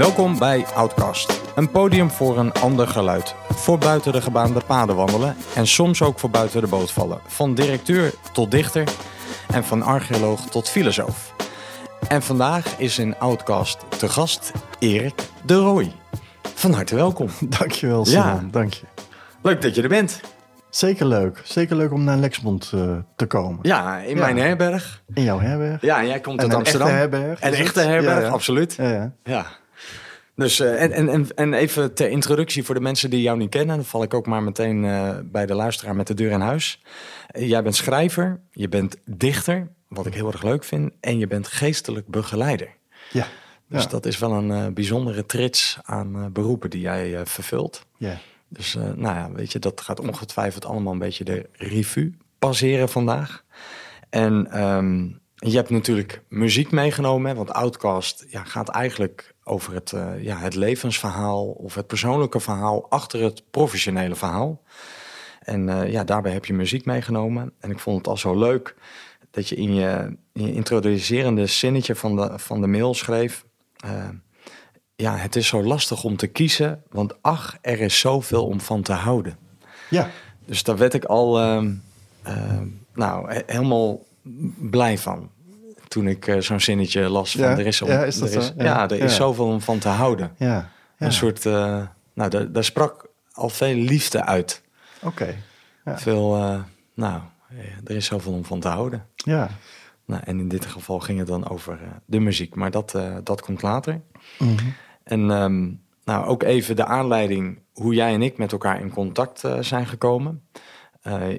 Welkom bij Outcast. Een podium voor een ander geluid. Voor buiten de gebaande paden wandelen en soms ook voor buiten de boot vallen. Van directeur tot dichter en van archeoloog tot filosoof. En vandaag is in Outcast te gast Erik de Rooij. Van harte welkom. Dankjewel Simon, Ja. dank je. Leuk dat je er bent. Zeker leuk. Zeker leuk om naar Lexmond eh, te komen. Ja, in Ja. mijn herberg. In jouw herberg. Ja, en jij komt En uit een Amsterdam. echte herberg, Een echte herberg, Ja, ja. absoluut. Ja. Dus, eh, en, en, en, en even ter introductie voor de mensen die jou niet kennen. Dan val ik ook maar meteen eh, bij de luisteraar met de deur in huis. Eh, jij bent schrijver, je bent dichter, wat ik heel erg leuk vind. En je bent geestelijk begeleider. Ja. Dus Ja. dat is wel een bijzondere trits aan beroepen die jij vervult. Ja. Dus nou ja, weet je, dat gaat ongetwijfeld allemaal een beetje de revue passeren vandaag. En ehm, je hebt natuurlijk muziek meegenomen, hè, want Outcast ja, gaat eigenlijk over het, eh, ja, het levensverhaal of het persoonlijke verhaal achter het professionele verhaal. En eh, ja, daarbij heb je muziek meegenomen. En ik vond het al zo leuk dat je in je, in je introducerende zinnetje van de, van de mail schreef. eh, ja, het is zo lastig om te kiezen, want ach, er is zoveel om van te houden. Ja. Dus daar werd ik al ehm, ehm, nou, he- helemaal blij van. Toen ik eh, zo'n zinnetje las van Ja, er is, om, ja, is er is, zo? ja, er is zoveel om van te houden. Ja. Een soort, eh, nou, daar, daar sprak al veel liefde uit. Oké. Veel, eh, nou, er is zoveel om van te houden. Ja. Nou, en in dit geval ging het dan over de muziek, maar dat, dat komt later. Mhm. En ehm, nou, ook even de aanleiding hoe jij en ik met elkaar in contact zijn gekomen.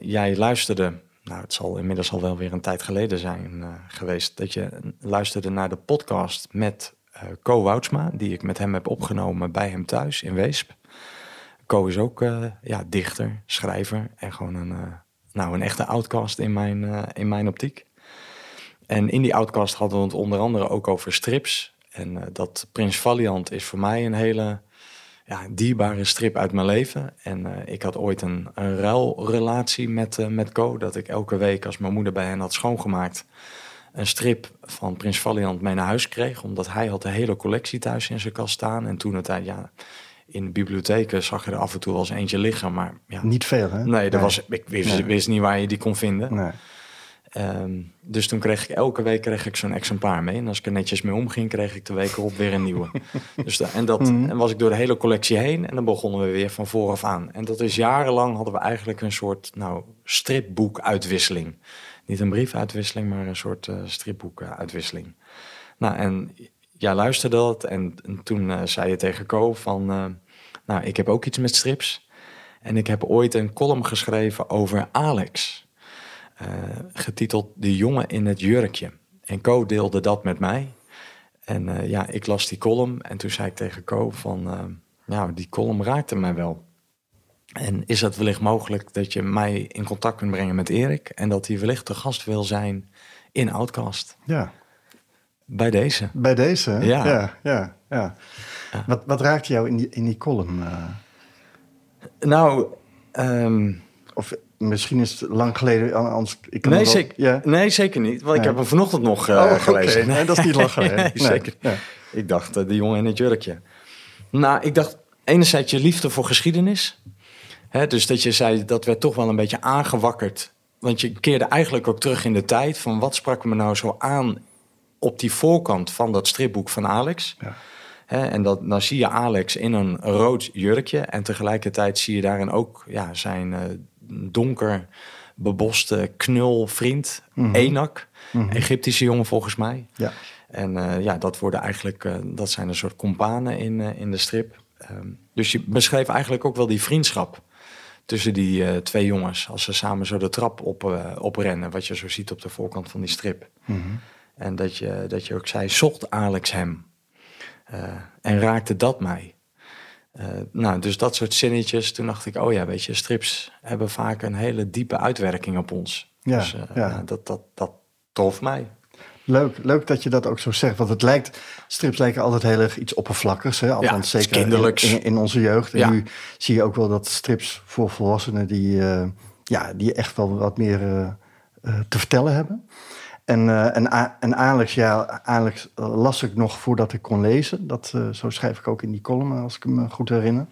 Jij luisterde, nou het zal inmiddels al wel weer een tijd geleden zijn eh, geweest, dat je luisterde naar de podcast met eh Co Woutsma, die ik met hem heb opgenomen bij hem thuis in Weesp. Co is ook eh, ja, dichter, schrijver en gewoon een, nou, een echte outcast in mijn, in mijn optiek. En in die outcast hadden we het onder andere ook over strips. En dat Prins Valiant is voor mij een hele ja, dierbare strip uit mijn leven. En eh, ik had ooit een, een ruilrelatie met, eh, met Co. Dat ik elke week, als mijn moeder bij hen had schoongemaakt... een strip van Prins Valiant mee naar huis kreeg. Omdat hij had de hele collectie thuis in zijn kast staan. En toen het hij, ja, in de bibliotheken zag je er af en toe wel eens eentje liggen. Maar ja, Niet veel, hè? nee, er Was, ik wist, Nee. wist niet waar je die kon vinden. Nee. Ehm, dus toen kreeg ik elke week kreeg ik zo'n exemplaar mee. En als ik er netjes mee omging, kreeg ik de week erop weer een nieuwe. dus da- en, dat, en was ik door de hele collectie heen. En dan begonnen we weer van vooraf aan. En dat is jarenlang hadden we eigenlijk een soort nou, stripboekuitwisseling. Niet een briefuitwisseling, maar een soort eh stripboekuitwisseling. Nou, en jij luisterde dat. En, en toen eh, zei je tegen Co van... eh, nou, ik heb ook iets met strips. En ik heb ooit een column geschreven over Alex eh, getiteld De jongen in het jurkje. En Co deelde dat met mij. En eh, ja, ik las die column en toen zei ik tegen Co van... eh, nou, die column raakte mij wel. En is het wellicht mogelijk dat je mij in contact kunt brengen met Erik... en dat hij wellicht te gast wil zijn in Outcast? Ja. Bij deze. Bij deze? Ja. Ja, ja, ja. Wat, wat raakte jou in die, in die column? Nou, ehm, of misschien is het lang geleden, anders... Ik kan nee, wel- zeker, Ja. nee, zeker niet. Want ik heb hem vanochtend nog eh, Oh, gelezen. Nee, dat is niet lang geleden. nee, zeker. Ja. Ik dacht, eh, de jongen in het jurkje. Nou, ik dacht enerzijds je liefde voor geschiedenis. Hè, dus dat je zei, dat werd toch wel een beetje aangewakkerd. Want je keerde eigenlijk ook terug in de tijd... van wat sprak me nou zo aan op die voorkant van dat stripboek van Alex... Ja. En dat, dan zie je Alex in een rood jurkje. En tegelijkertijd zie je daarin ook ja, zijn eh, donker beboste knulvriend, Enak. Egyptische jongen volgens mij. Ja. En eh, ja, dat worden eigenlijk, eh, dat zijn een soort companen in, eh, in de strip. Ehm, dus je beschreef eigenlijk ook wel die vriendschap tussen die twee jongens. Als ze samen zo de trap op, oprennen, wat je zo ziet op de voorkant van die strip. En dat je, dat je ook zei, zocht Alex hem? En raakte dat mij? Eh, nou, dus dat soort zinnetjes. Toen dacht ik, oh ja, weet je, strips hebben vaak een hele diepe uitwerking op ons. Ja, dus eh, ja. ja, dat, dat, dat trof mij. Leuk, leuk dat je dat ook zo zegt. Want het lijkt, strips lijken altijd heel erg iets oppervlakkigs. Hè? Althans, is zeker kinderlijks. in, in, onze jeugd. En Ja. nu zie je ook wel dat strips voor volwassenen... die, eh, ja, die echt wel wat meer te vertellen hebben. En, eh, en, en Alex, ja, Alex eh, las ik nog voordat ik kon lezen. Dat, eh, zo schrijf ik ook in die column, als ik me goed herinner.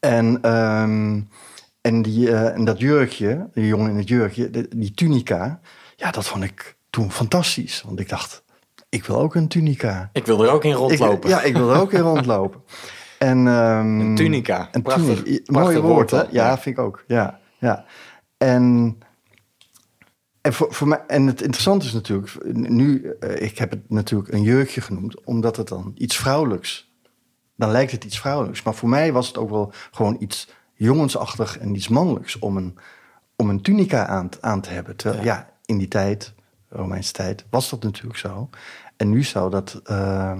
En, ehm, en, die, eh, en dat jurkje, die jongen in het jurkje, de- die tunica, ja, dat vond ik toen fantastisch. Want ik dacht, ik wil ook een tunica. Ik wil er ook in rondlopen. Ik, ja, ik wil er ook in rondlopen. En, ehm, Een tunica. Een Prachtig- tunica. prachtig Mooi woord, woord, hè? Ja. vind ik ook. Ja, ja. En, en, voor, voor mij, en het interessante is natuurlijk, nu, eh, ik heb het natuurlijk een jurkje genoemd, omdat het dan iets vrouwelijks, dan lijkt het iets vrouwelijks. Maar voor mij was het ook wel gewoon iets jongensachtig en iets mannelijks om een, om een tunica aan, te- aan te hebben. Terwijl, ja. in die tijd, Romeinse tijd, was dat natuurlijk zo. En nu zou dat eh,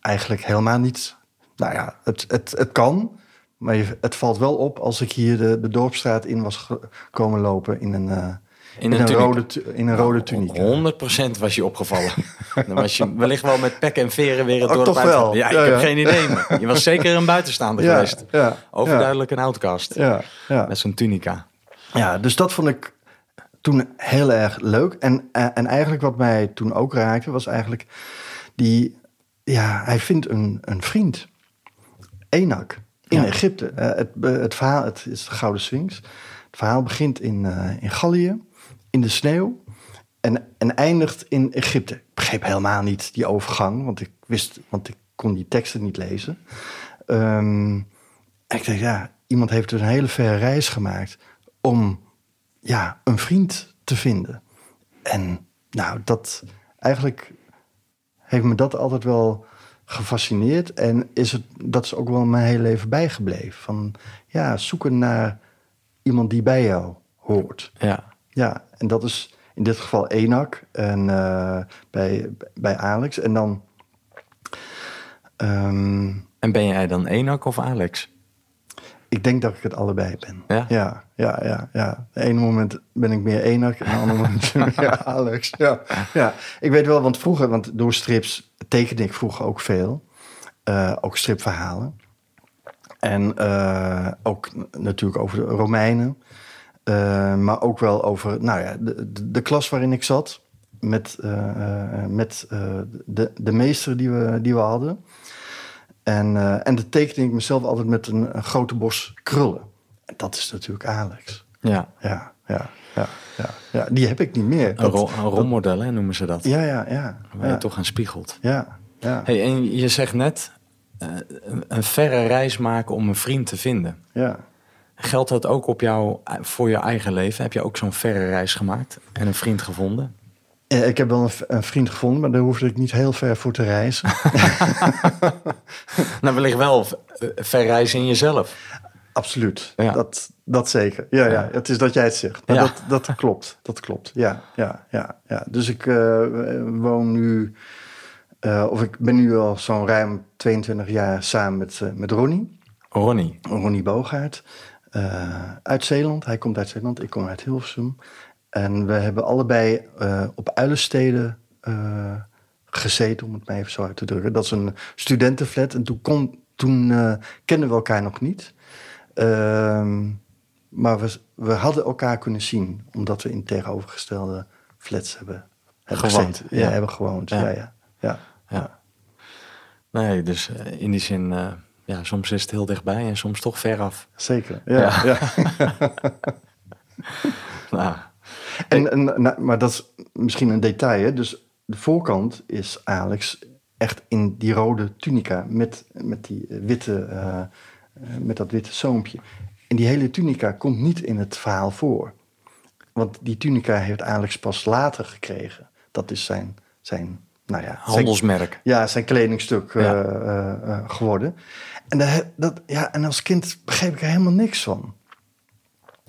eigenlijk helemaal niet. Nou ja, het, het, het kan, maar het valt wel op als ik hier de, de dorpstraat in was komen lopen in een, eh, in een rode, in een rode tunica. 100% was je opgevallen. Dan was je wellicht wel met pek en veren weer het Oh, dorp toch wel. Ja, ik Ja, heb ja. geen idee. Maar je was zeker een buitenstaander Ja, geweest. ja, Overduidelijk een outcast. Ja, ja. Met zo'n tunica. Ja, dus dat vond ik toen heel erg leuk. En, eh, en eigenlijk wat mij toen ook raakte, was eigenlijk die... Ja, hij vindt een, een vriend. Enak. In. Egypte. Eh, het, be- het verhaal, het is de Gouden Sphinx. Het verhaal begint in, eh, in Gallië, in de sneeuw. En, eindigt in Egypte. Ik begreep helemaal niet die overgang, want ik wist, want ik kon die teksten niet lezen. Ehm, en ik dacht, ja, iemand heeft dus een hele verre reis gemaakt om ja, een vriend te vinden. En nou, dat eigenlijk heeft me dat altijd wel gefascineerd. En is het, dat is ook wel mijn hele leven bijgebleven. Van ja, zoeken naar iemand die bij jou hoort. Ja. Ja, en dat is in dit geval Enak en eh, bij, bij Alex. En dan. ehm, En ben jij dan Enak of Alex? ik denk dat ik het allebei ben. Ja? Ja, ja, ja. ja. De ene moment ben ik meer Enak en de andere moment ja, Alex. Ja, ja. Ik weet wel, want vroeger, want door strips tekende ik vroeger ook veel. Eh, ook stripverhalen. En eh, ook natuurlijk over de Romeinen. Eh, maar ook wel over nou ja, de, de, de klas waarin ik zat. Met, eh, eh, met de, de meester die we, die we hadden. En, en dat tekende ik mezelf altijd met een, een grote bos krullen. En dat is natuurlijk Alex. Ja. Ja, ja, ja, ja. ja die heb ik niet meer. Een, Dat- ro- een rolmodel, hè, noemen ze dat. ja, ja, ja. Waar ja, je toch aan spiegelt. ja, ja, Hey, en je zegt net, een, een verre reis maken om een vriend te vinden. ja. Geldt dat ook op jou, voor je eigen leven? Heb je ook zo'n verre reis gemaakt en een vriend gevonden? Ja, ik heb wel een, vriend gevonden, maar daar hoefde ik niet heel ver voor te reizen. Nou, wellicht wel eh, ver reizen in jezelf. Absoluut, Ja. dat, dat zeker. Ja, ja, Ja. het is dat jij het zegt. Ja. dat, dat klopt, dat klopt. Ja, ja, ja, ja. Dus ik eh, woon nu, eh, of ik ben nu al zo'n ruim 22 jaar samen met, eh, met Ronnie. Ronnie. Ronnie Boogaard. Eh, uit Zeeland. Hij komt uit Zeeland, ik kom uit Hilversum. En we hebben allebei eh, op uilensteden eh, gezeten, om het maar even zo uit te drukken. Dat is een studentenflat. En toen, kon, toen kenden we elkaar nog niet. Ehm, maar we, we hadden elkaar kunnen zien, omdat we in tegenovergestelde flats hebben, hebben Gewoond, gezeten. Ja, ja. hebben gewoond. Ja. Ja, ja, ja. Ja. Nee, dus in die zin, ja, soms is het heel dichtbij en soms toch ver af. Zeker. Ja, ja. Nou, En, en, nou, maar dat is misschien een detail. Hè? Dus de voorkant is Alex echt in die rode tunica met, met, die witte, eh, eh, met dat witte zoompje. En die hele tunica komt niet in het verhaal voor. Want die tunica heeft Alex pas later gekregen. Dat is zijn, zijn, nou ja, zijn, handelsmerk. ja, zijn kledingstuk eh, Ja. eh, eh, geworden. En, dat, dat, ja, en als kind begreep ik er helemaal niks van.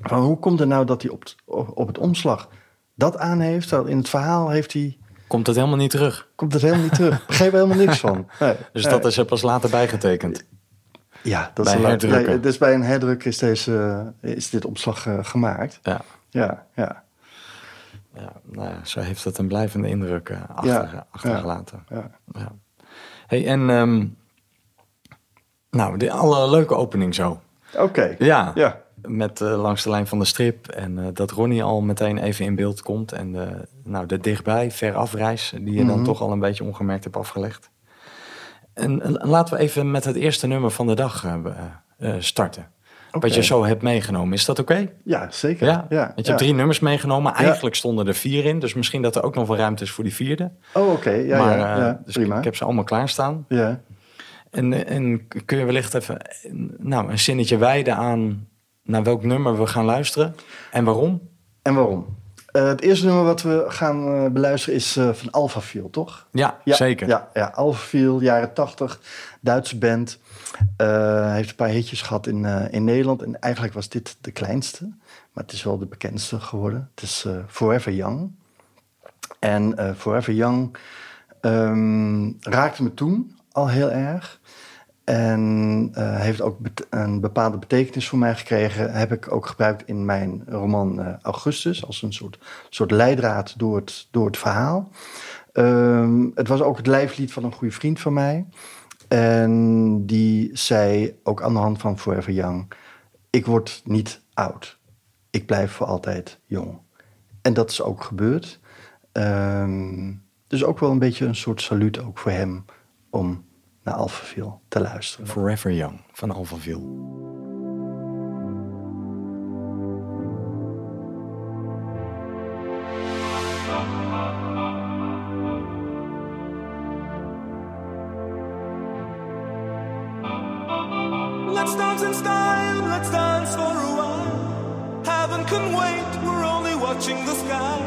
Van hoe komt het nou dat hij op, het- op het omslag dat aan heeft? In het verhaal heeft hij, Komt het helemaal niet terug. komt het helemaal niet terug. Ik begreep er helemaal niks van. Nee, Dus nee. dat is er pas later bijgetekend. ja, dat bij is nee, dus bij een herdruk is, deze, is dit omslag eh, gemaakt. Ja. Ja, ja, Ja, nou ja, zo heeft het een blijvende indruk eh, achter, Ja, achtergelaten. ja. Ja. Hey, en ehm, nou, de alle leuke opening zo. Oké. Ja. Ja. met uh, langs de lijn van de strip. En uh, dat Ronnie al meteen even in beeld komt. En de, nou, de dichtbij, ver afreis, die je dan Mhm. toch al een beetje ongemerkt hebt afgelegd. En, en laten we even met het eerste nummer van de dag eh, eh, starten. Wat je zo hebt meegenomen. Is dat oké? Ja, zeker. Ja? ja, Want je ja. hebt drie nummers meegenomen. Eigenlijk stonden er vier in. Dus misschien dat er ook nog wel ruimte is voor die vierde. Oh, oké. Ja, maar, eh, ja, dus prima. ik, ik heb ze allemaal klaarstaan. Ja. En, en kun je wellicht even nou, een zinnetje wijden aan naar welk nummer we gaan luisteren en waarom? En waarom? Eh, het eerste nummer wat we gaan eh, beluisteren is eh, van Alpha Feel, toch? Ja, Ja, zeker. Ja, ja. Alpha Feel, jaren 80, Duitse band. Heeft een paar hitjes gehad in, in Nederland. En eigenlijk was dit de kleinste. Maar het is wel de bekendste geworden. Het is Forever Young. En Forever Young ehm, raakte me toen al heel erg. En eh, heeft ook een bepaalde betekenis voor mij gekregen. Heb ik ook gebruikt in mijn roman eh, Augustus. Als een soort, soort leidraad door het, door het verhaal. Ehm, het was ook het lijflied van een goede vriend van mij. En die zei ook aan de hand van Forever Young: Ik word niet oud. Ik blijf voor altijd jong. En dat is ook gebeurd. Ehm, dus ook wel een beetje een soort saluut ook voor hem om naar Alphaville te luisteren. Forever Young van Alphaville. Let's dance in style, let's dance for a while. Heaven can wait, we're only watching the skies.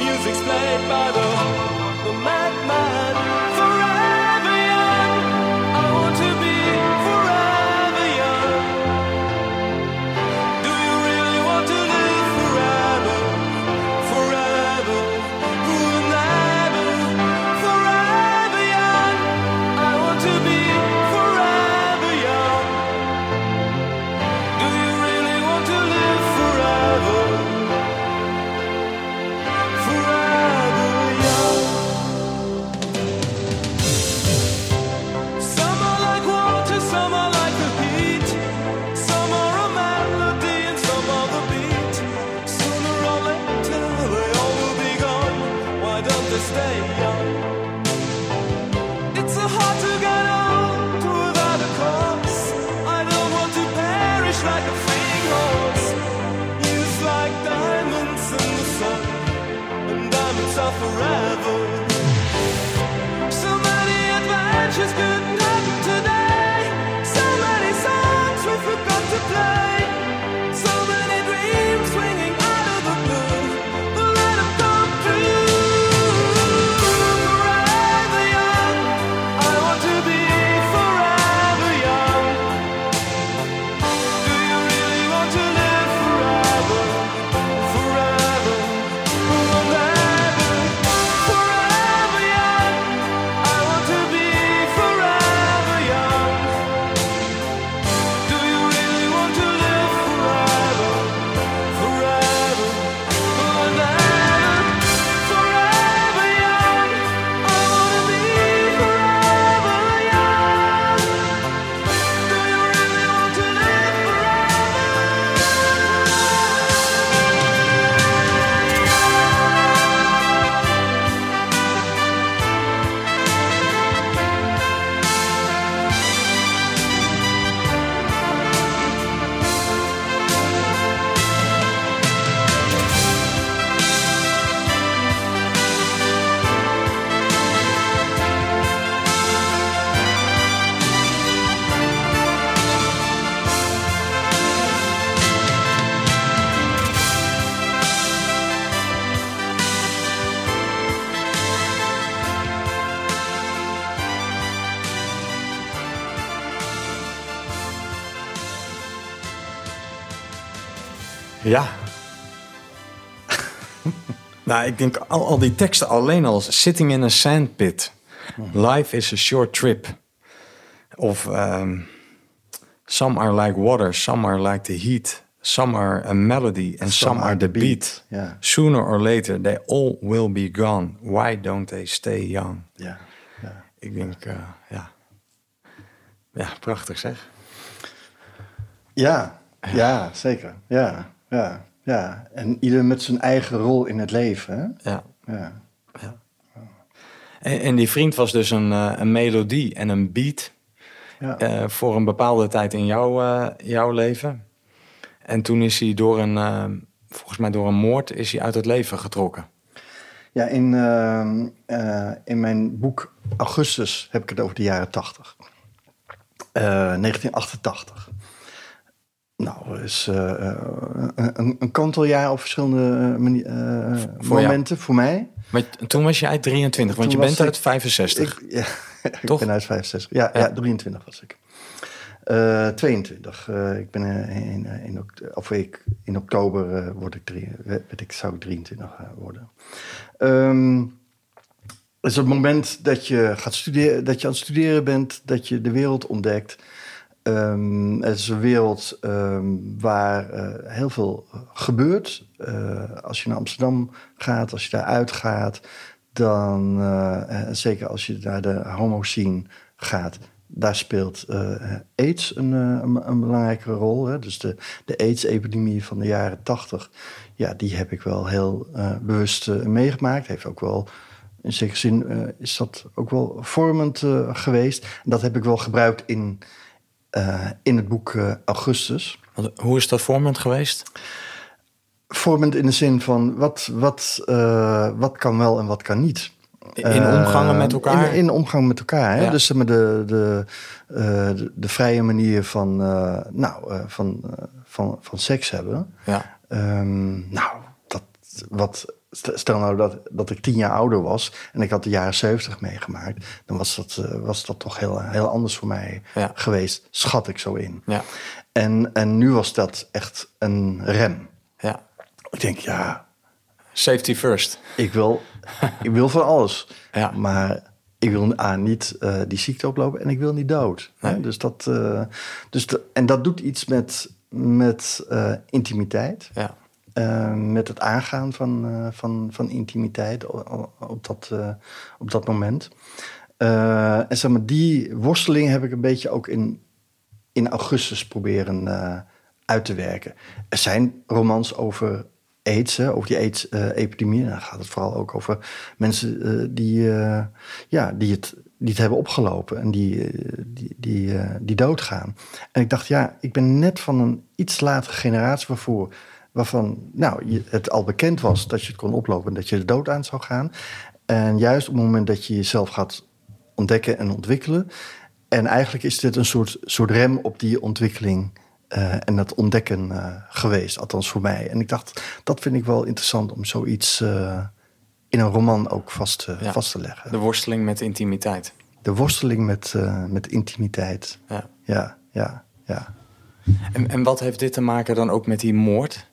Music's played by the, the madman. Nou, ik denk al, al die teksten alleen al. Sitting in a sandpit. Life is a short trip. Of ehm, Some are like water, some are like the heat. Some are a melody and some, are the beat. Sooner or later, they all will be gone. Why don't they stay young? Ja, ja. Ik denk, eh, ja. Ja, prachtig zeg. Ja, ja, zeker. Ja, ja, ja. En ieder met zijn eigen rol in het leven. Hè? Ja. Ja. En, en die vriend was dus een, eh, een melodie en een beat Ja. eh, voor een bepaalde tijd in jouw, eh, jouw leven. En toen is hij door een, volgens mij door een moord, is hij uit het leven getrokken. Ja, in, in mijn boek Augustus heb ik het over de jaren 80. Eh, 1988. Nou, is eh, eh, een, een kanteljaar op verschillende jou? momenten voor mij. Maar toen was je uit 23, want Toen je bent uit ik- 65. Ik, ja, ik Toch? ben uit 65. Ja, ja. Ja. 23 was ik. Eh 22. Eh, ik ben in, in, oct- of ik, in oktober word ik drie, werd ik, zou ik 23 eh, worden. Ehm, het is het moment dat je gaat studeren, dat je aan het studeren bent, dat je de wereld ontdekt. Ehm, het is een wereld ehm, waar eh, heel veel gebeurt. Eh, als je naar Amsterdam gaat, als je daar uitgaat, dan eh, eh, zeker als je naar de homo scene gaat, daar speelt eh, AIDS een, eh, een, belangrijke rol. Hè? Dus de, de AIDS-epidemie van de jaren tachtig, ja, die heb ik wel heel eh, bewust eh, meegemaakt. Heeft ook wel, in zekere zin eh, is dat ook wel vormend eh, geweest. En dat heb ik wel gebruikt in, eh, in het boek eh, Augustus. Want hoe is dat vormend geweest? Vormend in de zin van wat, wat, eh, wat kan wel en wat kan niet. In omgangen met Eh, elkaar? In, in omgang met elkaar. Hè? Ja. Dus de, de, eh, de, de vrije manier van, eh, nou, eh, van, eh, van, van seks hebben. Ja. Ehm, nou, dat, wat, stel nou dat, dat ik tien jaar ouder was en ik had de jaren zeventig meegemaakt, dan was dat, eh, was dat toch heel, heel anders voor mij Ja. geweest, schat ik zo in. Ja. En, en nu was dat echt een rem. ja. Ik denk, ja, Safety first. ik wil, ik wil van alles. Ja. Maar ik wil A, niet eh, die ziekte oplopen en ik wil niet dood. Nee. Dus dat, eh, dus de, en dat doet iets met, met intimiteit. Ja. Eh, met het aangaan van, eh, van, van intimiteit op dat, eh, op dat moment. En zeg die worsteling heb ik een beetje ook in, in augustus proberen uit te werken. Er zijn romans over AIDS, over die AIDS-epidemie. Dan gaat het vooral ook over mensen die, ja, die, het, die het hebben opgelopen en die, die, die, die doodgaan. En ik dacht, ja, ik ben net van een iets latere generatie waarvoor, waarvan nou, je, het al bekend was dat je het kon oplopen en dat je de dood aan zou gaan. En juist op het moment dat je jezelf gaat ontdekken en ontwikkelen. En eigenlijk is dit een soort, soort rem op die ontwikkeling eh, en dat ontdekken eh, geweest, althans voor mij. En ik dacht, dat vind ik wel interessant om zoiets eh, in een roman ook vast, Ja. vast te leggen. De worsteling met intimiteit. De worsteling met, met intimiteit. Ja. Ja, ja, ja. En, en wat heeft dit te maken dan ook met die moord?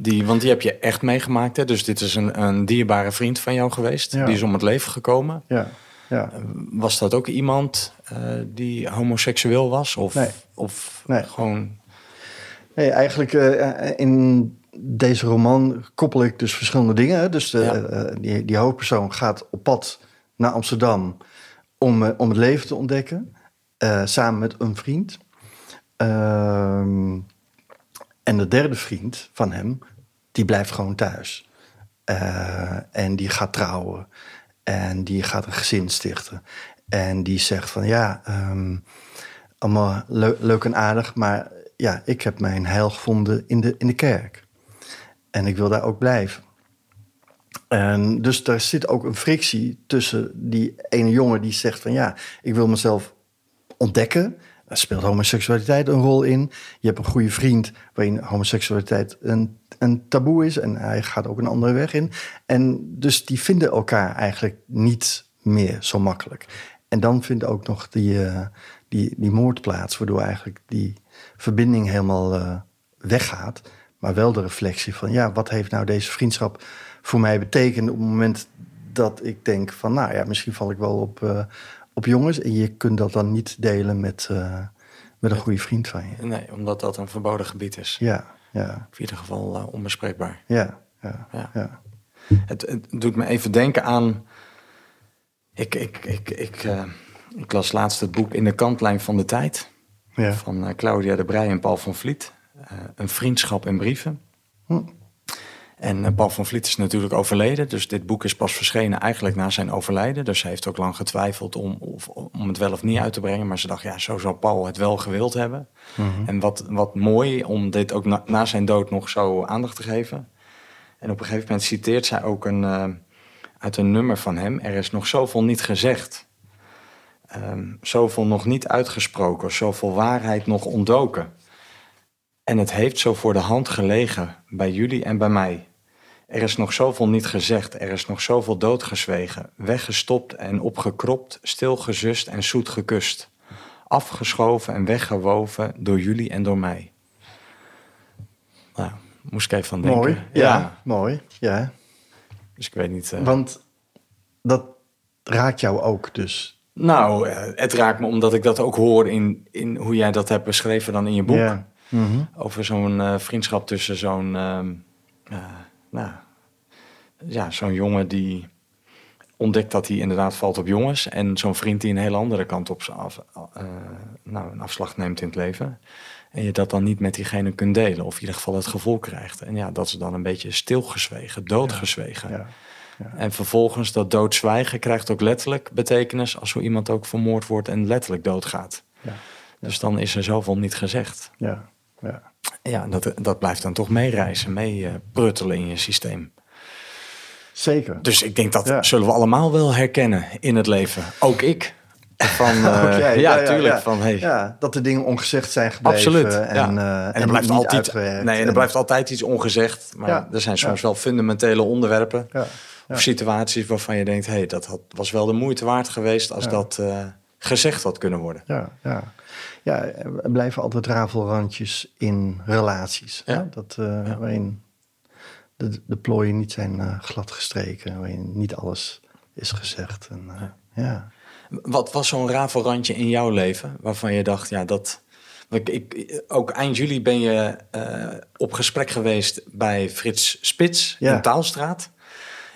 Die, want die heb je echt meegemaakt. Hè? Dus dit is een, een dierbare vriend van jou geweest. Ja. Die is om het leven gekomen. ja, ja. Was dat ook iemand eh, die homoseksueel was? Of, Nee. of Nee. gewoon... Nee, eigenlijk eh, in deze roman koppel ik dus verschillende dingen. Dus de, Ja. eh, die, die hoofdpersoon gaat op pad naar Amsterdam om, eh, om het leven te ontdekken. eh, samen met een vriend. Ehm, en de derde vriend van hem, die blijft gewoon thuis. Eh, en die gaat trouwen. En die gaat een gezin stichten. En die zegt van ja, ehm, allemaal leu- leuk en aardig, maar ja, ik heb mijn heil gevonden in de, in de kerk. En ik wil daar ook blijven. En dus daar zit ook een frictie tussen die ene jongen die zegt van ja, ik wil mezelf ontdekken. Speelt homoseksualiteit een rol in. Je hebt een goede vriend waarin homoseksualiteit een, een taboe is en hij gaat ook een andere weg in. En dus die vinden elkaar eigenlijk niet meer zo makkelijk. En dan vindt ook nog die, eh, die, die moord plaats, waardoor eigenlijk die verbinding helemaal eh, weggaat. maar wel de reflectie van, ja, wat heeft nou deze vriendschap voor mij betekend op het moment dat ik denk van, nou ja, misschien val ik wel op, eh, op jongens. En je kunt dat dan niet delen met, eh, met een goede vriend van je. Nee, omdat dat een verboden gebied is. Ja, ja, In ieder geval eh, onbespreekbaar. ja, ja, Ja. ja. Het, het doet me even denken aan. Ik, ik, ik, ik, eh, ik las laatst het boek In de kantlijn van de tijd. ja. Van Claudia de Brij en Paul van Vliet. Een vriendschap in brieven. Hm. En eh, Paul van Vliet is natuurlijk overleden. Dus dit boek is pas verschenen eigenlijk na zijn overlijden. Dus hij heeft ook lang getwijfeld om, of, om het wel of niet uit te brengen. Maar ze dacht, ja, zo zou Paul het wel gewild hebben. En wat, wat mooi om dit ook na, na zijn dood nog zo aandacht te geven. En op een gegeven moment citeert zij ook een, eh, uit een nummer van hem. Er is nog zoveel niet gezegd. Ehm, zoveel nog niet uitgesproken. Zoveel waarheid nog ontdoken. En het heeft zo voor de hand gelegen bij jullie en bij mij. Er is nog zoveel niet gezegd, er is nog zoveel doodgezwegen, weggestopt en opgekropt, stilgezust en zoet gekust. Afgeschoven en weggewoven door jullie en door mij. Nou, moest ik even van denken. Mooi, ja, mooi, ja. Dus ik weet niet. eh, Want dat raakt jou ook dus. Nou, eh, het raakt me omdat ik dat ook hoor in, in hoe jij dat hebt beschreven dan in je boek. Ja. Mhm. Over zo'n eh, vriendschap tussen zo'n, ehm, eh, nou, ja, zo'n jongen die ontdekt dat hij inderdaad valt op jongens. En zo'n vriend die een hele andere kant op af, eh, nou, een afslag neemt in het leven. En je dat dan niet met diegene kunt delen. Of in ieder geval het gevoel krijgt. En ja, dat is dan een beetje stilgezwegen, doodgezwegen. Ja. En vervolgens dat doodzwijgen krijgt ook letterlijk betekenis als zo iemand ook vermoord wordt en letterlijk doodgaat. Ja. Dus dan is er zoveel niet gezegd. Ja. Ja. Ja, dat, dat blijft dan toch meereizen, mee eh, pruttelen in je systeem. Zeker. Dus ik denk dat Ja. zullen we allemaal wel herkennen in het leven. Ook ik. Van, eh, ja, tuurlijk. ja. Van, hey, Ja, dat de dingen ongezegd zijn gebleven. Absoluut. En, eh, en er blijft altijd, nee, en er En- blijft altijd iets ongezegd. Maar er zijn soms wel fundamentele onderwerpen of situaties waarvan je denkt: hé, hey, dat had, was wel de moeite waard geweest als dat eh, gezegd had kunnen worden. Ja, ja. Ja, er blijven altijd rafelrandjes in relaties. Ja. Hè? Dat, eh, Waarin de, de plooien niet zijn eh, glad gestreken. Waarin niet alles is gezegd. En, eh, ja. Wat was zo'n rafelrandje in jouw leven waarvan je dacht, ja, dat. Ik, ik, ook eind juli ben je op gesprek geweest bij Frits Spits Ja. in Taalstraat.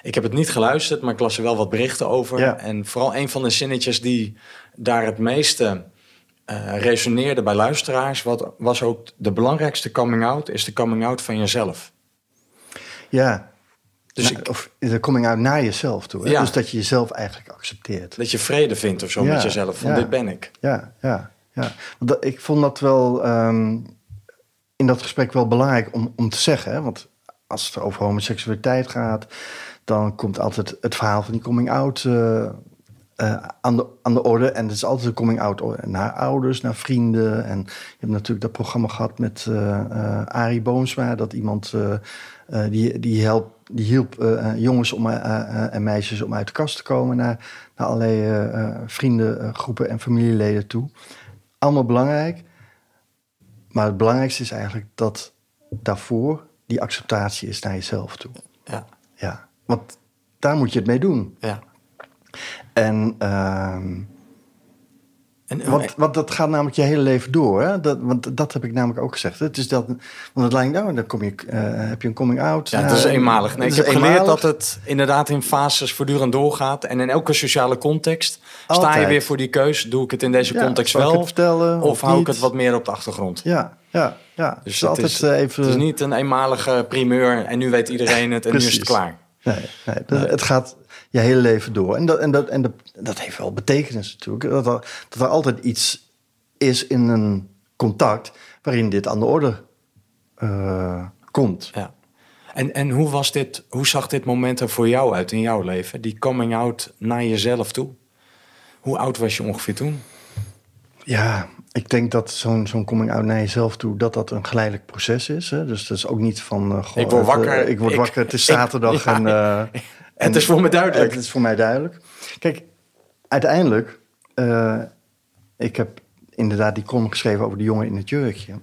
Ik heb het niet geluisterd, maar ik las er wel wat berichten over. Ja. En vooral een van de zinnetjes die daar het meeste eh, resoneerde bij luisteraars, wat, was ook de belangrijkste coming out, is de coming out van jezelf. ja. Dus Nou, ik, Of de coming out naar jezelf toe. Hè? Ja. Dus dat je jezelf eigenlijk accepteert. dat je vrede vindt of zo Ja, met jezelf, van ja. dit ben ik. Ja, ja, ja. Want dat, ik vond dat wel ehm, in dat gesprek wel belangrijk om, om te zeggen. Hè? Want als het over homoseksualiteit gaat, dan komt altijd het verhaal van die coming out eh, eh, aan, de, aan de orde. En het is altijd een coming out naar ouders, naar vrienden. En je hebt natuurlijk dat programma gehad met eh, Arie Boomsma, dat iemand die, die, help, die hielp jongens om, en meisjes om uit de kast te komen naar, naar allerlei vriendengroepen en familieleden toe. Allemaal belangrijk. Maar het belangrijkste is eigenlijk dat daarvoor die acceptatie is naar jezelf toe. Ja, Ja, want daar moet je het mee doen. ja. En, ehm, En, want, want dat gaat namelijk je hele leven door. Hè? Dat, want dat heb ik namelijk ook gezegd. Het is dat, want het lijkt nou, dan kom je, eh, heb je een coming out. Ja, het is eenmalig. Nee, ik heb geleerd dat het inderdaad in fases voortdurend doorgaat. En in elke sociale context sta je weer voor die keus. Doe ik het in deze Ja, context ik wel? vertellen of of hou ik het wat meer op de achtergrond? Ja, ja, ja. Dus het, altijd is, eh, even... het is niet een eenmalige primeur en nu weet iedereen het en nu is het klaar. Nee, nee, het gaat je hele leven door. En dat, en dat, en dat, dat heeft wel betekenis natuurlijk. Dat er, dat er altijd iets is in een contact waarin dit aan de orde eh, komt. Ja. En, en hoe, was dit, hoe zag dit moment er voor jou uit in jouw leven? Die coming out naar jezelf toe? Hoe oud was je ongeveer toen? Ja, ik denk dat zo'n zo'n coming out naar jezelf toe, dat dat een geleidelijk proces is. Hè? Dus dat is ook niet van... eh, goh, Ik word even, wakker, ik word ik- wakker, het is ik- zaterdag ja, en... Het is voor me duidelijk. Het is voor mij duidelijk. Kijk, uiteindelijk, eh, ik heb inderdaad die column geschreven over de jongen in het jurkje.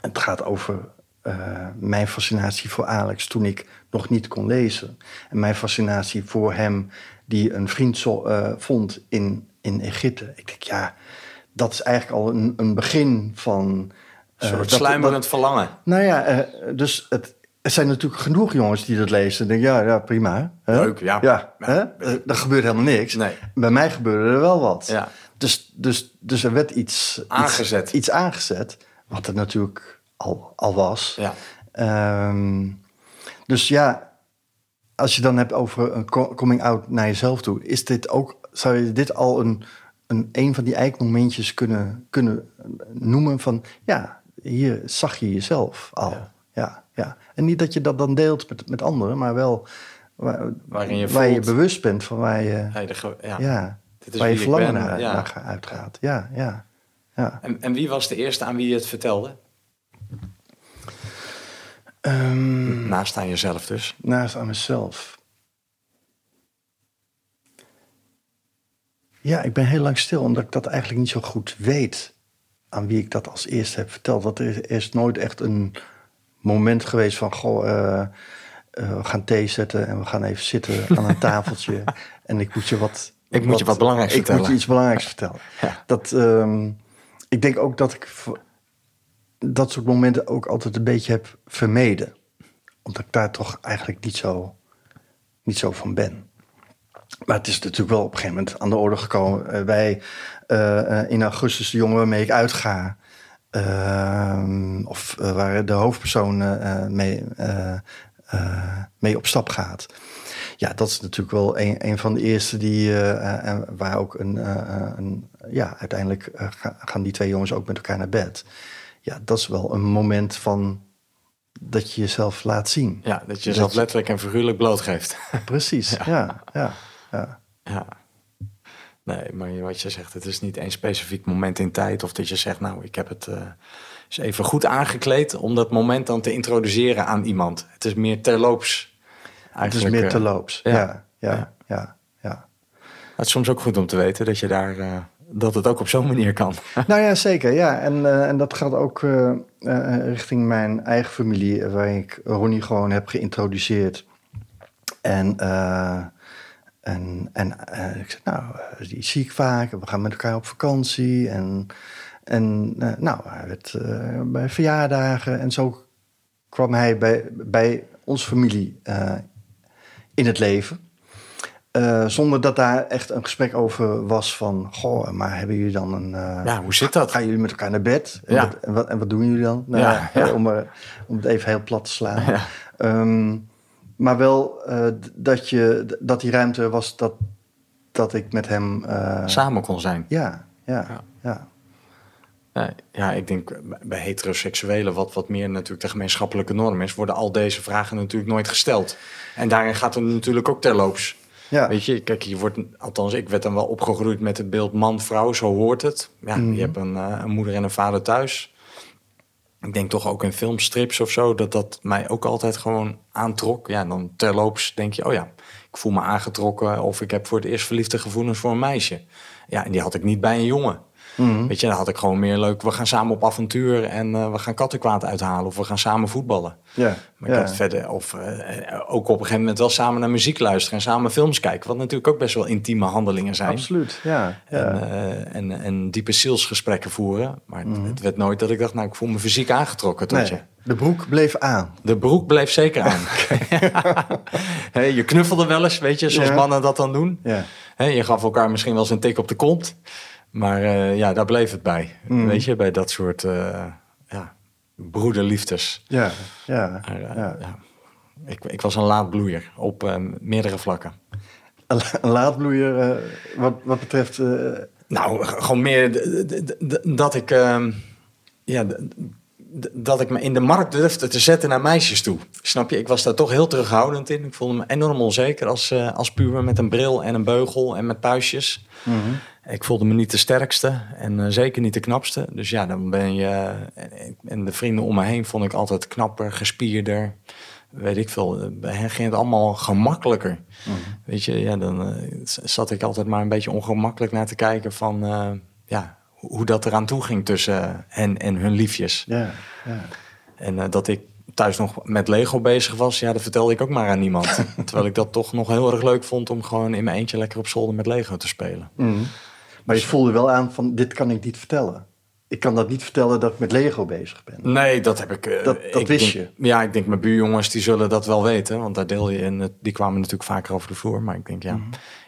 Het gaat over eh, mijn fascinatie voor Alex toen ik nog niet kon lezen. En mijn fascinatie voor hem die een vriend zo, eh, vond in, in Egypte. Ik denk, ja, dat is eigenlijk al een, een begin van... Een eh, soort dat- sluimerend dat- verlangen. nou ja, dus het, er zijn natuurlijk genoeg jongens die dat lezen. En denken, ja, ja, prima. Hè? Leuk, ja. Ja, Ja. hè? Eh, er gebeurt helemaal niks. Nee. Bij mij gebeurde er wel wat. Ja. Dus, dus, dus er werd iets Aangezet. Iets, iets aangezet, wat er natuurlijk al, al was. Ja. Ehm, dus ja, als je dan hebt over een co- coming out naar jezelf toe, is dit ook, zou je dit al een, een, een van die eikmomentjes kunnen, kunnen noemen van, ja, hier zag je jezelf al. Ja. En niet dat je dat dan deelt met, met anderen, maar wel waar, Waarin je waar je bewust bent van waar je, ja. ja. Dit is waar je verlangen ben, naar, ja. naar uitgaat. Ja, ja, ja. En, en wie was de eerste aan wie je het vertelde? Ehm, Naast aan jezelf dus. naast aan mezelf. Ja, ik ben heel lang stil, omdat ik dat eigenlijk niet zo goed weet aan wie ik dat als eerste heb verteld. Want er is, er is nooit echt een moment geweest van, goh, eh, eh, we gaan thee zetten en we gaan even zitten aan een tafeltje. en ik moet je wat... Ik moet je wat belangrijks ik vertellen. moet je iets belangrijks vertellen. Ja. Dat, ehm, ik denk ook dat ik dat soort momenten ook altijd een beetje heb vermeden. Omdat ik daar toch eigenlijk niet zo, niet zo van ben. Maar het is natuurlijk wel op een gegeven moment aan de orde gekomen. Eh, wij in augustus de jongen waarmee ik uitga. Ehm, of eh, waar de hoofdpersoon eh, eh, mee, mee op stap gaat. Ja, dat is natuurlijk wel een, een van de eerste die, en waar ook een, een ja, uiteindelijk ga- gaan die twee jongens ook met elkaar naar bed. Ja, dat is wel een moment van dat je jezelf laat zien. Ja, dat je jezelf je- letterlijk en figuurlijk blootgeeft. Precies, ja, ja, ja. ja. Nee, maar wat je zegt, het is niet één specifiek moment in tijd. Of dat je zegt, nou, ik heb het eh, eens even goed aangekleed om dat moment dan te introduceren aan iemand. Het is meer terloops. Het is Eigenlijk, meer eh, terloops. ja. Ja, ja, Ja. ja, ja. Het is soms ook goed om te weten dat je daar, eh, dat het ook op zo'n manier kan. Nou ja, zeker. Ja. En, en dat gaat ook richting mijn eigen familie, waar ik Ronnie gewoon heb geïntroduceerd. En, en, en eh, ik zei, nou, eh, die zie ik vaak. We gaan met elkaar op vakantie. En, en eh, nou, hij werd, bij verjaardagen. En zo kwam hij bij, bij onze familie in het leven. Zonder dat daar echt een gesprek over was van... Goh, maar hebben jullie dan een... Ja, hoe zit dat? Gaan jullie met elkaar naar bed? En, Ja. wat, en, wat, en wat doen jullie dan? Nou, Ja, ja, ja. Om, om het even heel plat te slaan. Ja. Ehm, maar wel eh, dat, je, dat die ruimte was dat, dat ik met hem... eh, Samen kon zijn. ja, ja, Ja. ja. Ja, ik denk bij heteroseksuelen, wat, wat meer natuurlijk de gemeenschappelijke norm is, worden al deze vragen natuurlijk nooit gesteld. En daarin gaat het natuurlijk ook terloops. ja. Weet je, kijk, je wordt, althans, ik werd dan wel opgegroeid met het beeld man-vrouw, zo hoort het. Ja, Mhm. je hebt een, eh, een moeder en een vader thuis. Ik denk toch ook in filmstrips of zo, dat dat mij ook altijd gewoon aantrok. Ja, dan terloops denk je, oh ja, ik voel me aangetrokken of ik heb voor het eerst verliefde gevoelens voor een meisje. Ja, en die had ik niet bij een jongen. Mhm. Weet je, dan had ik gewoon meer leuk, we gaan samen op avontuur en eh, we gaan kattenkwaad uithalen of we gaan samen voetballen. ja, Maar ik had verder, of eh, ook op een gegeven moment wel samen naar muziek luisteren en samen films kijken. Wat natuurlijk ook best wel intieme handelingen zijn. Absoluut, ja. En, eh, en, en diepe zielsgesprekken voeren. Maar het, Mhm. het werd nooit dat ik dacht, nou, ik voel me fysiek aangetrokken tot nee, je. de broek bleef aan. De broek bleef zeker aan. Hé, je knuffelde wel eens, weet je, zoals Ja. mannen dat dan doen. Ja. Je gaf elkaar misschien wel eens een tik op de kont. Maar eh, ja, daar bleef het bij. Mhm. Weet je, bij dat soort eh, ja, broederliefdes. Ja, ja, Maar, eh, ja. ja. Ik, ik was een laadbloeier op meerdere vlakken. Een een laadbloeier wat, wat betreft... Nou, gewoon meer dat ik, ehm, ja, dat ik me in de markt durfde te zetten naar meisjes toe. Snap je? Ik was daar toch heel terughoudend in. Ik voelde me enorm onzeker als, als puber met een bril en een beugel en met puistjes. mhm. Ik voelde me niet de sterkste en eh, zeker niet de knapste. Dus ja, dan ben je. en- en de vrienden om me heen vond ik altijd knapper, gespierder. Weet ik veel. eh, Bij hen ging het allemaal gemakkelijker. Weet je, ja, dan eh, zat ik altijd maar een beetje ongemakkelijk naar te kijken van. eh, ja, hoe dat eraan toe ging tussen hen en hun liefjes. En eh, dat ik thuis nog met Lego bezig was, ja, dat vertelde ik ook maar aan niemand. Terwijl ik dat toch nog heel erg leuk vond om gewoon in mijn eentje lekker op zolder met Lego te spelen. Maar je voelde wel aan van, dit kan ik niet vertellen. Ik kan dat niet vertellen dat ik met Lego bezig ben. Nee, dat heb ik. eh, Dat- dat ik wist denk- Ja, ik denk mijn buurjongens die zullen dat wel weten, want daar deel je in. Die kwamen natuurlijk vaker over de vloer, maar ik denk ja,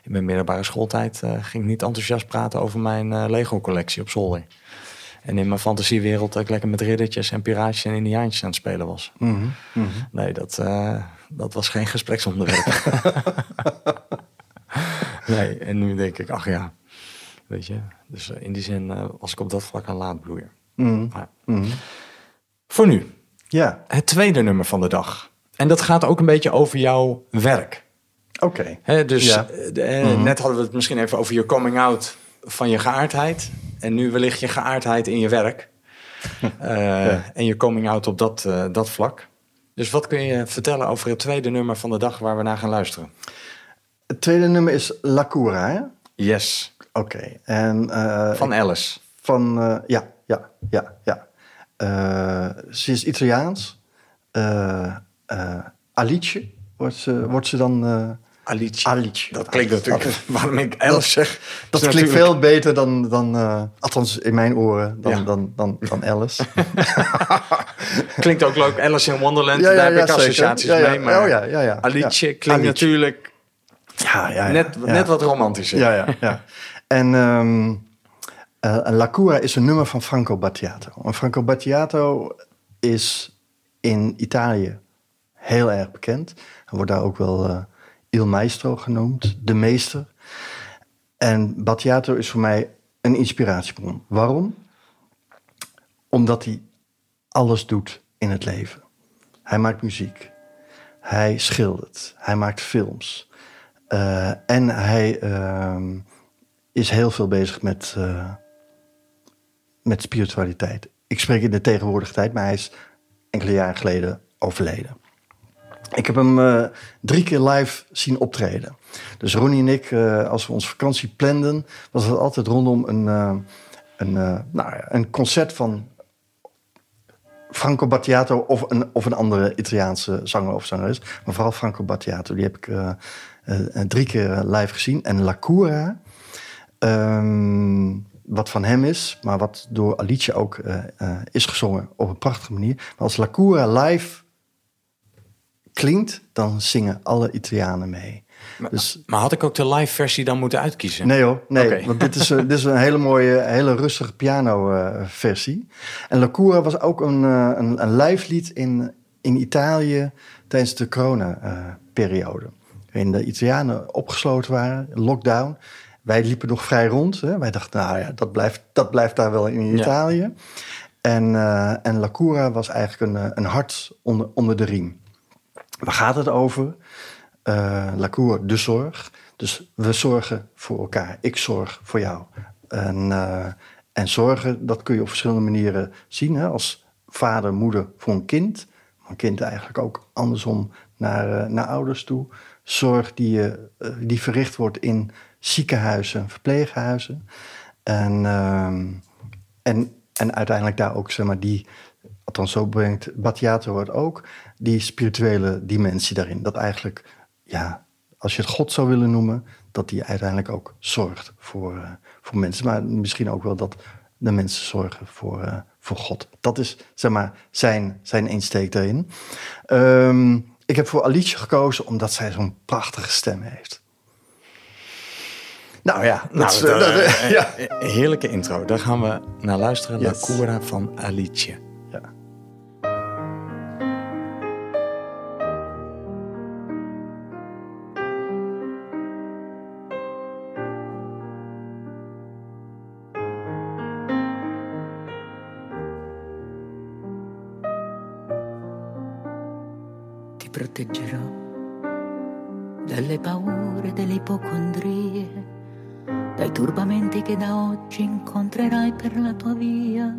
in mijn middelbare schooltijd eh, ging ik niet enthousiast praten over mijn eh, Lego-collectie op zolder. En in mijn fantasiewereld dat ik lekker met riddertjes en piraatjes en indiaantjes aan het spelen was. Nee, dat, dat was geen gespreksonderwerp. nee, en nu denk ik, ach ja, weet je. Dus eh, in die zin eh, was ik op dat vlak een laadbloeier. Maar- Voor nu, Ja, het tweede nummer van de dag. En dat gaat ook een beetje over jouw werk. oké. Dus Ja. eh, eh, net hadden we het misschien even over je coming out van je geaardheid. En nu wellicht je geaardheid in je werk. Eh, En je coming out op dat, eh, dat vlak. Dus wat kun je vertellen over het tweede nummer van de dag waar we naar gaan luisteren? Het tweede nummer is La Cura, hè? Yes, Oké. En eh, van Alice. van eh, ja, ja, ja, ja. Eh, ze is Italiaans. Alice wordt ze, wordt ze dan. Alice. Alice. Dat klinkt natuurlijk, waarom ik Alice zeg. dat klinkt natuurlijk- veel beter dan, dan althans in mijn oren, dan, Ja. dan, dan, dan Alice. Klinkt ook leuk. Alice in Wonderland, Ja, ja, daar heb ik associaties mee. Maar Oh, ja, ja, ja. Alice klinkt Alice. natuurlijk ja, ja, ja, net, ja. net wat romantischer. Ja, ja, ja. En eh, La Cura is een nummer van Franco Battiato. En Franco Battiato is in Italië heel erg bekend. Hij wordt daar ook wel eh, Il Maestro genoemd, de meester. En Battiato is voor mij een inspiratiebron. Waarom? Omdat hij alles doet in het leven. Hij maakt muziek. Hij schildert. Hij maakt films. Eh, en hij ehm, is heel veel bezig met, eh, met spiritualiteit. Ik spreek in de tegenwoordige tijd, maar hij is enkele jaren geleden overleden. Ik heb hem eh, drie keer live zien optreden. Dus Ronnie en ik, eh, als we onze vakantie planden, was het altijd rondom een, een, nou een concert van Franco Battiato of een, of een andere Italiaanse zanger of zangeres. Maar vooral Franco Battiato, die heb ik drie keer live gezien. En La Cura, ehm, wat van hem is, maar wat door Alice ook eh, eh, is gezongen op een prachtige manier. Maar als La Cura live klinkt, dan zingen alle Italianen mee. Dus Maar had ik ook de live versie dan moeten uitkiezen? Nee hoor, nee. Want dit is, een- dit is een hele mooie, hele rustige piano-versie. en La Cura was ook een, eh, een, een live lied in, in Italië tijdens de corona-periode. waarin de Italianen opgesloten waren, lockdown. Wij liepen nog vrij rond. Hè. Wij dachten, nou ja, dat blijft, dat blijft daar wel in Ja. Italië. En, eh, en La Cura was eigenlijk een, eh, een hart onder, onder de riem. Waar gaat het over? Eh La Cour, de zorg. Dus we zorgen voor elkaar. Ik zorg voor jou. En, en zorgen, dat kun je op verschillende manieren zien. Hè? Als vader, moeder voor een kind. Maar een kind eigenlijk ook andersom naar, naar ouders toe. Zorg die, eh, die verricht wordt in ziekenhuizen, verpleeghuizen. En, ehm, en, en uiteindelijk daar ook, zeg maar, die... Althans, zo brengt Battiato het ook. Die spirituele dimensie daarin. Dat eigenlijk, ja, als je het God zou willen noemen... dat die uiteindelijk ook zorgt voor, eh, voor mensen. Maar misschien ook wel dat de mensen zorgen voor, eh, voor God. Dat is, zeg maar, zijn, zijn insteek daarin. Ehm, ik heb voor Alice gekozen omdat zij zo'n prachtige stem heeft. Nou ja, dat Nou, is, dat, dat- eh, ja. eh, heerlijke intro. Daar gaan we naar luisteren. Yes. La Cura van Alice. ja. ti proteggerò dalle paure, delle ipocondrie, dai turbamenti che da oggi incontrerai per la tua via,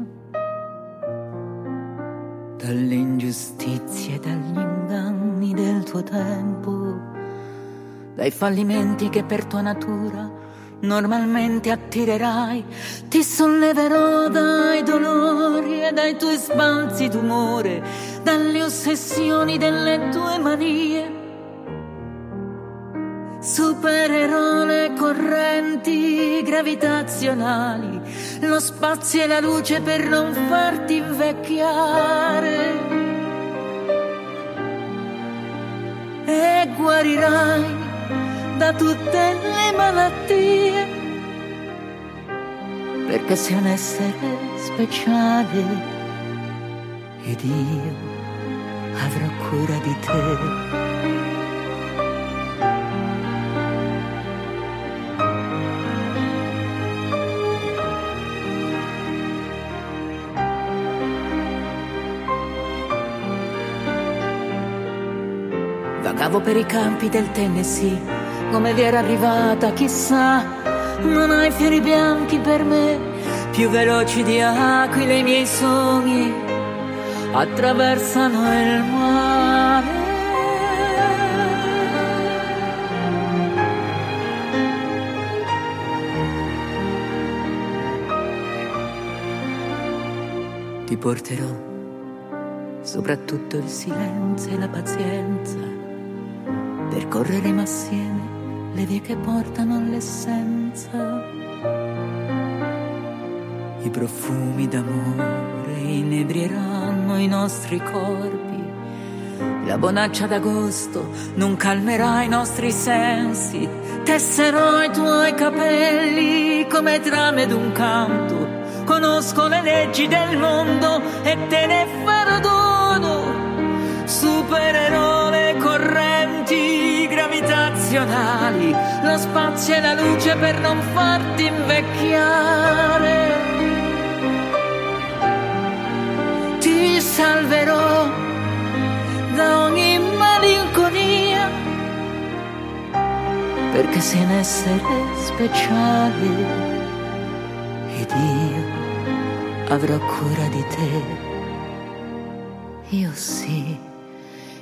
dalle ingiustizie e dagli inganni del tuo tempo, dai fallimenti che per tua natura normalmente attirerai, ti solleverò dai dolori e dai tuoi sbalzi d'umore, dalle ossessioni delle tue manie. Supererò le correnti gravitazionali, lo spazio e la luce per non farti invecchiare. E guarirai da tutte le malattie, perché sei un essere speciale ed io avrò cura di te. Vagavo per i campi del Tennessee come vi era arrivata, chissà, non hai fiori bianchi per me, più veloci di aquile i miei sogni attraversano il mare. Ti porterò soprattutto il silenzio e la pazienza, percorreremo assieme le vie che portano all'essenza. I profumi d'amore inebrieranno i nostri corpi. La bonaccia d'agosto non calmerà i nostri sensi. Tesserò i tuoi capelli come trame d'un canto. Conosco le leggi del mondo e te ne gravitazionali, lo spazio e la luce per non farti invecchiare. Ti salverò da ogni malinconia, perché sei un essere speciale ed io avrò cura di te. Io sì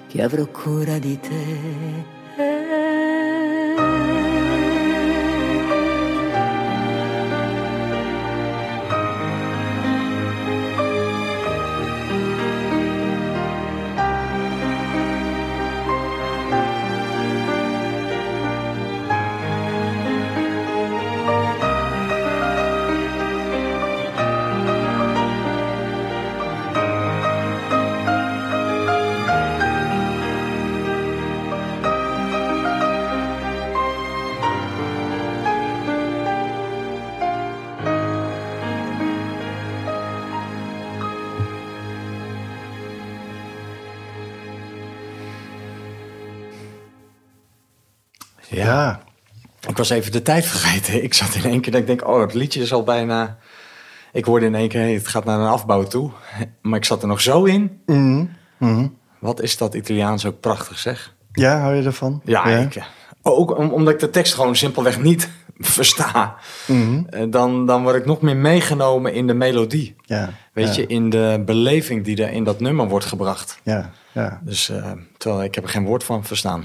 che avrò cura di te. Ja, Ik was even de tijd vergeten. Ik zat in één keer dat ik denk, oh, het liedje is al bijna... Ik hoorde in één keer, hey, het gaat naar een afbouw toe. Maar ik zat er nog zo in. Mhm. Wat is dat Italiaans ook prachtig, zeg. ja hou je ervan? Ja, Ik, eh, ook om- omdat ik de tekst gewoon simpelweg niet versta. Mhm. Eh, Dan, dan word ik nog meer meegenomen in de melodie. Ja, Weet ja, je, in de beleving die er in dat nummer wordt gebracht. Ja, ja. Dus eh, terwijl ik heb er geen woord van verstaan.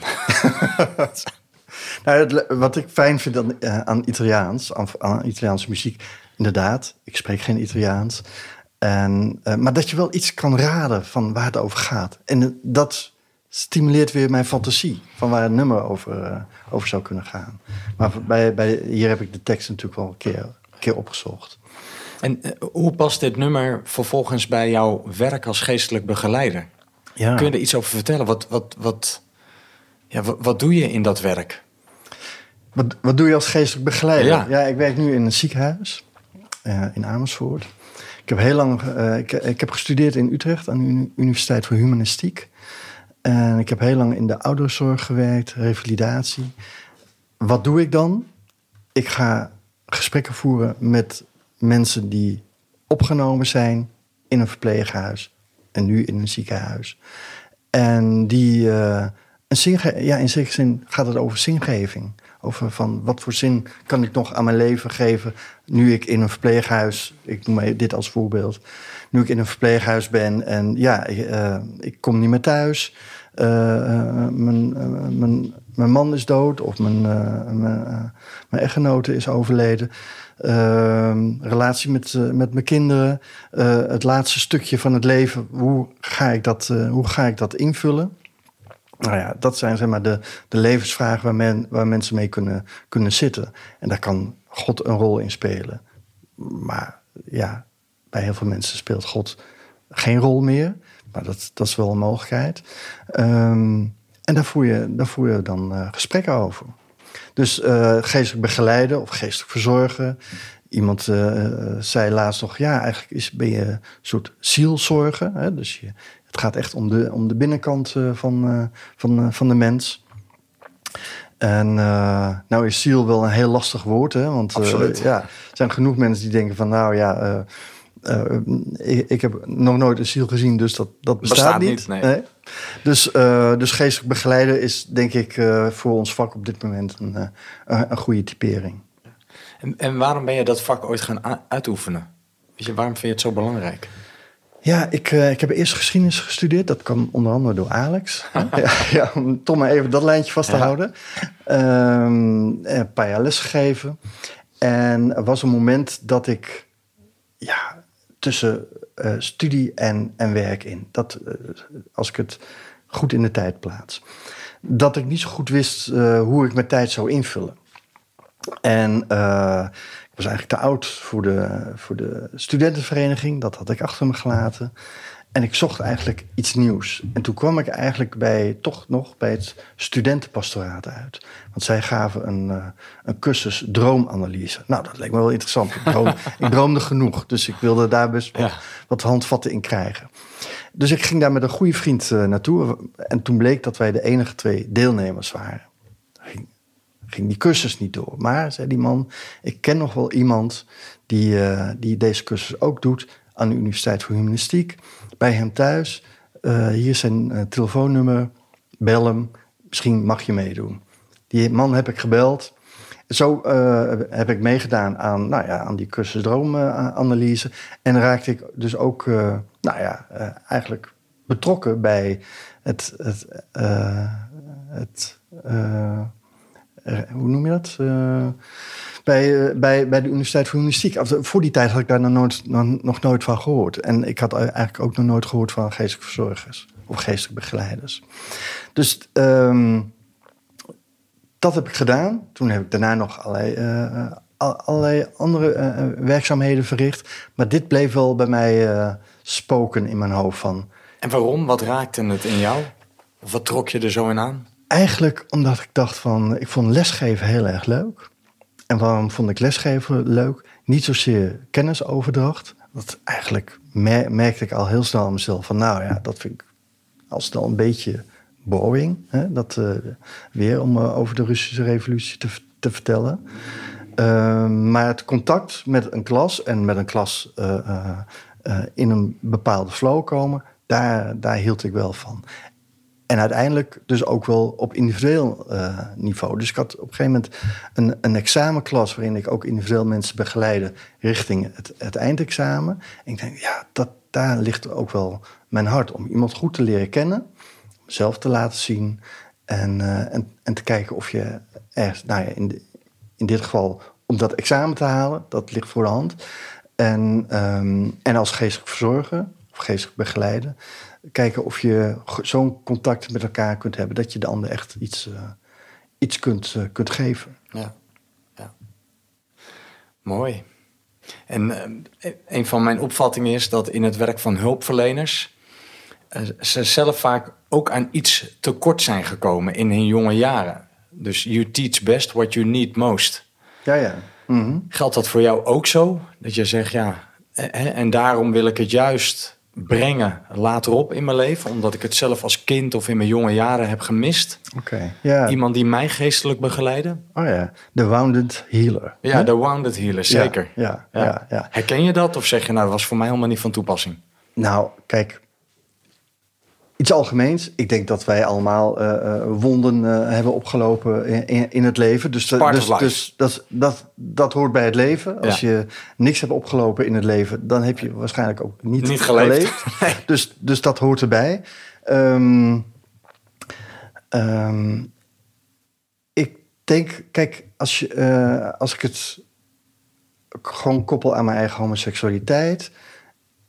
Nou, het wat ik fijn vind aan, eh, aan Italiaans, aan, aan Italiaanse muziek, inderdaad, ik spreek geen Italiaans. En, eh, maar dat je wel iets kan raden van waar het over gaat. En eh, dat stimuleert weer mijn fantasie van waar een nummer over, over zou kunnen gaan. Maar bij, bij, hier heb ik de tekst natuurlijk wel een keer, een keer opgezocht. En hoe past dit nummer vervolgens bij jouw werk als geestelijk begeleider? Ja. Kun je er iets over vertellen? Wat, wat, wat, ja, wat, wat doe je in dat werk? Wat, wat doe je als geestelijk begeleider? Ja. Ja, ik werk nu in een ziekenhuis eh, in Amersfoort. Ik heb heel lang eh, ik, ik heb gestudeerd in Utrecht aan de Uni- Universiteit voor Humanistiek. En ik heb heel lang in de ouderenzorg gewerkt, revalidatie. Wat doe ik dan? Ik ga gesprekken voeren met mensen die opgenomen zijn in een verpleeghuis en nu in een ziekenhuis. En die, eh, een ja, in zekere zin gaat het over zingeving. Over van wat voor zin kan ik nog aan mijn leven geven nu ik in een verpleeghuis, ik noem dit als voorbeeld, nu ik in een verpleeghuis ben en ja, ik, eh, ik kom niet meer thuis. eh, eh, mijn, eh, mijn, man is dood of mijn, eh, mijn, eh, mijn echtgenote is overleden. Ehm, relatie met, eh, met mijn kinderen. eh, het laatste stukje van het leven. Hoe ga ik dat, eh, hoe ga ik dat invullen? Nou ja, dat zijn zeg maar de, de levensvragen waar, men, waar mensen mee kunnen, kunnen zitten. En daar kan God een rol in spelen. Maar ja, bij heel veel mensen speelt God geen rol meer. Maar dat, dat is wel een mogelijkheid. Ehm, en daar voer je, daar voer je dan eh, gesprekken over. Dus eh, geestelijk begeleiden of geestelijk verzorgen. Iemand eh, zei laatst nog, ja, eigenlijk is, ben je een soort zielzorgen. Hè? Dus je, het gaat echt om de, om de binnenkant eh, van, eh, van, eh, van de mens. En nou is ziel wel een heel lastig woord, hè? Want ja, er zijn genoeg mensen die denken van, nou ja, ik, ik heb nog nooit een ziel gezien, dus dat, dat bestaat, Bestaat niet. niet, nee. Dus, dus geestelijk begeleiden is denk ik voor ons vak op dit moment een, een, goede typering. En, en waarom ben je dat vak ooit gaan uitoefenen? Weet je, waarom vind je het zo belangrijk? Ja, ik, eh, ik heb eerst geschiedenis gestudeerd. Dat kwam onder andere door Alex. ja, ja, om toch maar even dat lijntje vast te Ja. houden. Ehm, een paar jaar lesgegeven. En er was een moment dat ik ja, tussen eh, studie en, en werk in. Dat, als ik het goed in de tijd plaats. Dat ik niet zo goed wist hoe ik mijn tijd zou invullen. En ik was eigenlijk te oud voor de, voor de studentenvereniging. Dat had ik achter me gelaten. En ik zocht eigenlijk iets nieuws. En toen kwam ik eigenlijk bij, toch nog bij het studentenpastoraat uit. Want zij gaven een, eh, een cursus droomanalyse. Nou, dat leek me wel interessant. Ik, droom, ik droomde genoeg. Dus ik wilde daar best Ja. wat handvatten in krijgen. Dus ik ging daar met een goede vriend eh, naartoe. En toen bleek dat wij de enige twee deelnemers waren. Ging, die cursus niet door. Maar, zei die man, ik ken nog wel iemand die, eh, die deze cursus ook doet aan de Universiteit voor Humanistiek. Bij hem thuis. Eh, hier is zijn eh, telefoonnummer. Bel hem. Misschien mag je meedoen. Die man heb ik gebeld. Zo heb ik meegedaan aan, nou ja, aan die cursus droomanalyse. en raakte ik dus ook nou ja, eigenlijk betrokken bij het, het, het hoe noem je dat? Eh, bij, eh, bij, bij de Universiteit voor Humanistiek. Voor die tijd had ik daar nog nooit, nog, nooit van gehoord. En ik had eigenlijk ook nog nooit gehoord van geestelijke verzorgers of geestelijke begeleiders. Dus ehm, dat heb ik gedaan. Toen heb ik daarna nog allerlei, eh, al- allerlei andere eh, werkzaamheden verricht. Maar dit bleef wel bij mij eh, spoken in mijn hoofd van... En waarom? Wat raakte het in jou? Wat trok je er zo in aan? Eigenlijk omdat ik dacht van, ik vond lesgeven heel erg leuk. En waarom vond ik lesgeven leuk? Niet zozeer kennisoverdracht. Dat eigenlijk mer- merkte ik al heel snel aan mezelf van, nou ja, dat vind ik al een beetje boring. Hè? Dat eh, weer om eh, over de Russische revolutie te, te vertellen. Ehm, maar het contact met een klas en met een klas eh, in een bepaalde flow komen, daar, daar hield ik wel van. En uiteindelijk dus ook wel op individueel eh, niveau. Dus ik had op een gegeven moment een, een examenklas waarin ik ook individueel mensen begeleide richting het, het eindexamen. En ik denk, ja, dat, daar ligt ook wel mijn hart om iemand goed te leren kennen, zelf te laten zien en, eh, en, en te kijken of je ergens, nou ja, in, in dit geval om dat examen te halen, dat ligt voor de hand. En, ehm, en als geestelijk verzorger of geestelijk begeleider, kijken of je zo'n contact met elkaar kunt hebben dat je de ander echt iets, eh, iets kunt, eh, kunt geven. Ja. ja. Mooi. En eh, een van mijn opvattingen is dat in het werk van hulpverleners ze zelf vaak ook aan iets tekort zijn gekomen in hun jonge jaren. Dus you teach best what you need most. Ja, ja. Mhm. Geldt dat voor jou ook zo? Dat je zegt, ja, en daarom wil ik het juist brengen later op in mijn leven, omdat ik het zelf als kind of in mijn jonge jaren heb gemist. Oké. Iemand die mij geestelijk begeleidde. Oh ja, de wounded healer. Ja, Hè? de Wounded Healer, zeker. Ja, ja, ja, ja. Herken je dat of zeg je, nou, dat was voor mij helemaal niet van toepassing? Nou, kijk. Iets algemeens. Ik denk dat wij allemaal eh, eh, wonden eh, hebben opgelopen in, in, het leven. Dus, dus, dus dat, dat, dat hoort bij het leven. Als Ja. je niks hebt opgelopen in het leven, dan heb je waarschijnlijk ook niet, Niet geleefd. Dus, dus dat hoort erbij. Ehm, Ehm, ik denk, kijk, als, je, als ik het gewoon koppel aan mijn eigen homoseksualiteit.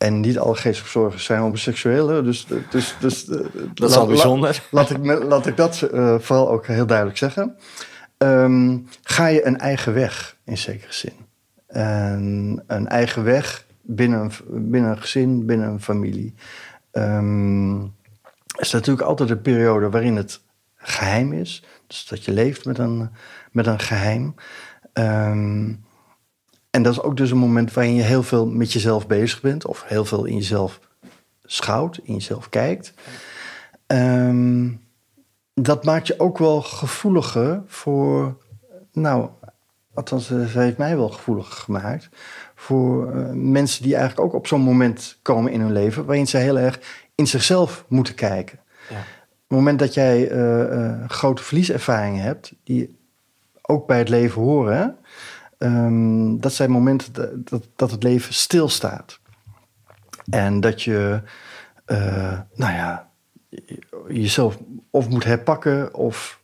En niet alle geestverzorgers zijn homoseksueel. hè, Dus, dus, dus, eh, Dat is al bijzonder. Laat ik, laat ik dat eh, vooral ook heel duidelijk zeggen. Ehm, ga je een eigen weg in zekere zin. En een eigen weg binnen een, binnen een gezin, binnen een familie. Ehm, is natuurlijk altijd een periode waarin het geheim is. Dus dat je leeft met een, met een geheim. Ehm, en dat is ook dus een moment waarin je heel veel met jezelf bezig bent. Of heel veel in jezelf schouwt, in jezelf kijkt. Ehm, dat maakt je ook wel gevoeliger voor... Nou, althans, eh, ze heeft mij wel gevoeliger gemaakt... voor eh, mensen die eigenlijk ook op zo'n moment komen in hun leven... waarin ze heel erg in zichzelf moeten kijken. Ja. Op het moment dat jij eh, grote verlieservaringen hebt... die ook bij het leven horen... ehm, dat zijn momenten dat, dat, dat het leven stilstaat. En dat je, eh, nou ja, jezelf of moet herpakken of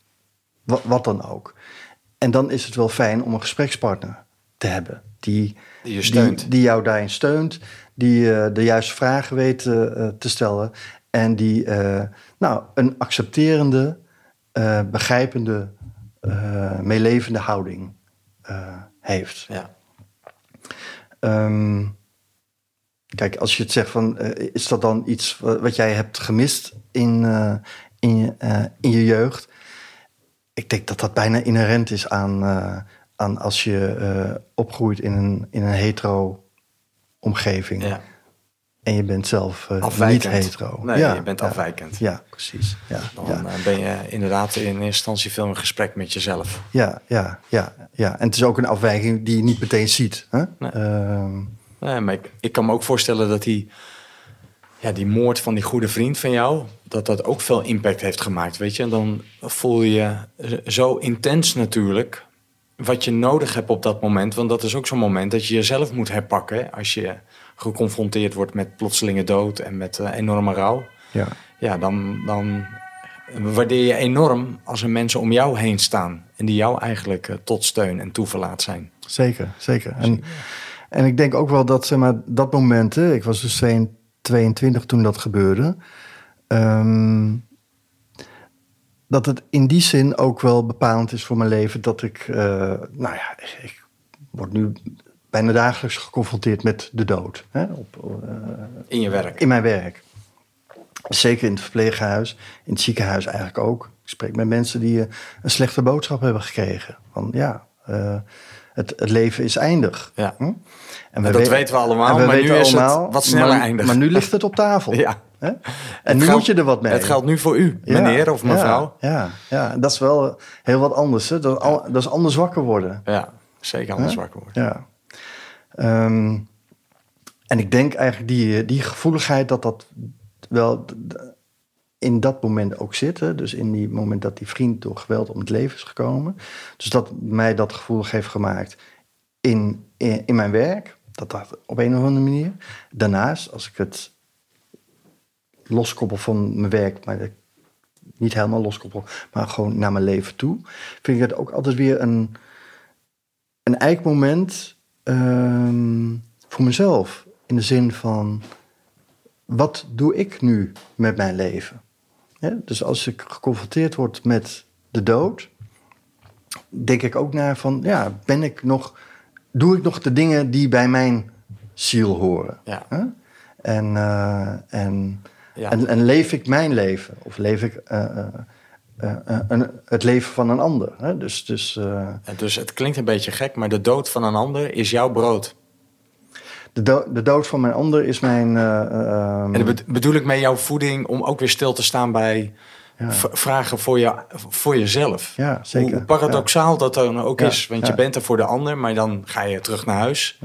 wat, wat dan ook. En dan is het wel fijn om een gesprekspartner te hebben. Die, Die je steunt. Die, die jou daarin steunt. Die eh, de juiste vragen weet eh, te stellen. En die nou, een accepterende, begrijpende, meelevende houding heeft. Ja. Ehm, kijk, als je het zegt van, eh, is dat dan iets wa- wat jij hebt gemist in, eh, in, je, eh, in je jeugd? Ik denk dat dat bijna inherent is aan, aan als je opgroeit in een, in een hetero omgeving. ja. En je bent zelf eh, niet Afwijkend. hetero. Nee, Ja, je bent afwijkend. Ja, precies. Ja, Dan ja. eh, ben je inderdaad in eerste instantie veel in gesprek met jezelf. Ja, ja, ja, ja. En het is ook een afwijking die je niet meteen ziet. Hè? Nee. Ehm, Nee, maar ik, ik kan me ook voorstellen dat die, ja, die moord van die goede vriend van jou, dat dat ook veel impact heeft gemaakt, weet je. En dan voel je je zo intens natuurlijk wat je nodig hebt op dat moment. Want dat is ook zo'n moment dat je jezelf moet herpakken als je geconfronteerd wordt met plotselinge dood en met eh, enorme rouw. ja. Ja, dan, dan waardeer je enorm als er mensen om jou heen staan en die jou eigenlijk eh, tot steun en toeverlaat zijn. Zeker, zeker. En, en ik denk ook wel dat, zeg maar, dat moment, ik was dus 22 toen dat gebeurde, ehm, dat het in die zin ook wel bepalend is voor mijn leven dat ik, eh, nou ja, ik, word nu bijna dagelijks geconfronteerd met de dood hè, op, eh, In je werk. in mijn werk. Zeker in het verpleeghuis, in het ziekenhuis eigenlijk ook. Ik spreek met mensen die eh, een slechte boodschap hebben gekregen. Van ja, het, het leven is eindig. Ja. Hm? En dat we- weten we allemaal, en we maar nu is het wat sneller maar, eindig. Maar nu ligt het op tafel. Ja. Hè? En nu moet je er wat mee. Het geldt nu voor u, Ja, meneer of mevrouw. Ja, ja, ja, dat is wel heel wat anders. Hè? Dat, is al- dat is anders wakker worden. Ja, zeker anders Hè? wakker worden. Ja. Ehm, en ik denk eigenlijk die, die gevoeligheid dat dat wel in dat moment ook zit. hè. Dus in die moment dat die vriend door geweld om het leven is gekomen. Dus dat mij dat gevoelig heeft gemaakt in, in, in mijn werk. Dat dat op een of andere manier. Daarnaast, als ik het loskoppel van mijn werk, maar niet helemaal loskoppel, maar gewoon naar mijn leven toe, vind ik het ook altijd weer een, een eikmoment ehm, voor mezelf. In de zin van, wat doe ik nu met mijn leven? Dus als ik geconfronteerd word met de dood, denk ik ook naar van, ja, ben ik nog, doe ik nog de dingen die bij mijn ziel horen? Ja. En, eh, en, Ja. en, en leef ik mijn leven? Of leef ik eh, eh, eh, een- het leven van een ander? Hè? Dus, dus En Dus het klinkt een beetje gek, maar de dood van een ander is jouw brood. de, do- de dood van mijn ander is mijn... eh, eh, ehm, En dat bedoel ik met jouw voeding om ook weer stil te staan bij Ja. vragen voor, je, voor jezelf. Ja, zeker. Hoe, paradoxaal dat dan ook Ja, is. Want je bent er voor de ander, maar dan ga je terug naar huis.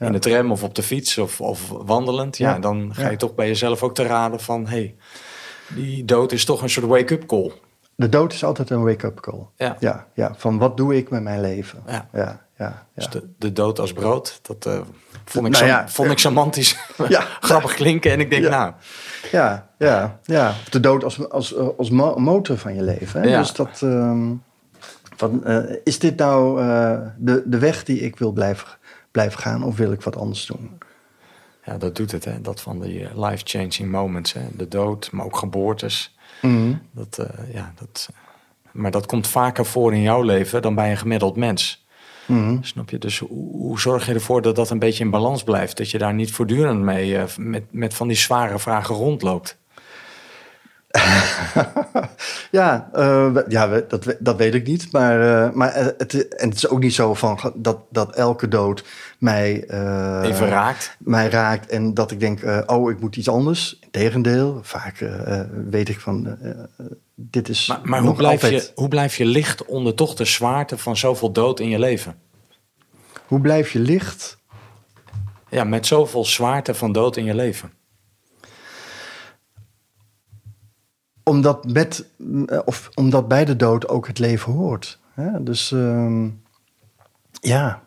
Ja. In de tram of op de fiets of, of wandelend. Ja, dan ga je toch bij jezelf ook te raden van... hey, die dood is toch een soort wake-up call. De dood is altijd een wake-up call. Ja. Ja, ja, van wat doe ik met mijn leven? Ja. ja, ja. Dus de, de dood als brood, dat eh, vond, ik Nou ja, vond ik semantisch Ja. grappig klinken. En ik denk, nou, Ja, ja, ja. De dood als, als, eh, als mo- motor van je leven. Hè? Ja. Dus dat. ehm, van, eh, is dit nou eh, de, de weg die ik wil blijven, blijven gaan, of wil ik wat anders doen? ja, dat doet het, hè. Dat van die eh, life-changing moments, hè. De dood, maar ook geboortes. Mhm. Dat, eh, ja, dat, maar dat komt vaker voor in jouw leven dan bij een gemiddeld mens. Mhm. Snap je? Dus hoe, hoe zorg je ervoor dat dat een beetje in balans blijft? Dat je daar niet voortdurend mee eh, met, met van die zware vragen rondloopt. Ja, eh, ja we- dat, dat weet ik niet. Maar, eh, maar eh, het, en het is ook niet zo van dat, dat elke dood mij, eh, Even raakt. mij raakt. En dat ik denk, eh, oh, ik moet iets anders. Integendeel, vaak weet ik van, dit is Maar, maar hoe, blijf altijd... je, hoe blijf je licht onder toch de zwaarte van zoveel dood in je leven? Hoe blijf je licht? Ja, met zoveel zwaarte van dood in je leven. Omdat, met, eh, of omdat bij de dood ook het leven hoort. Hè? Dus ehm, ja,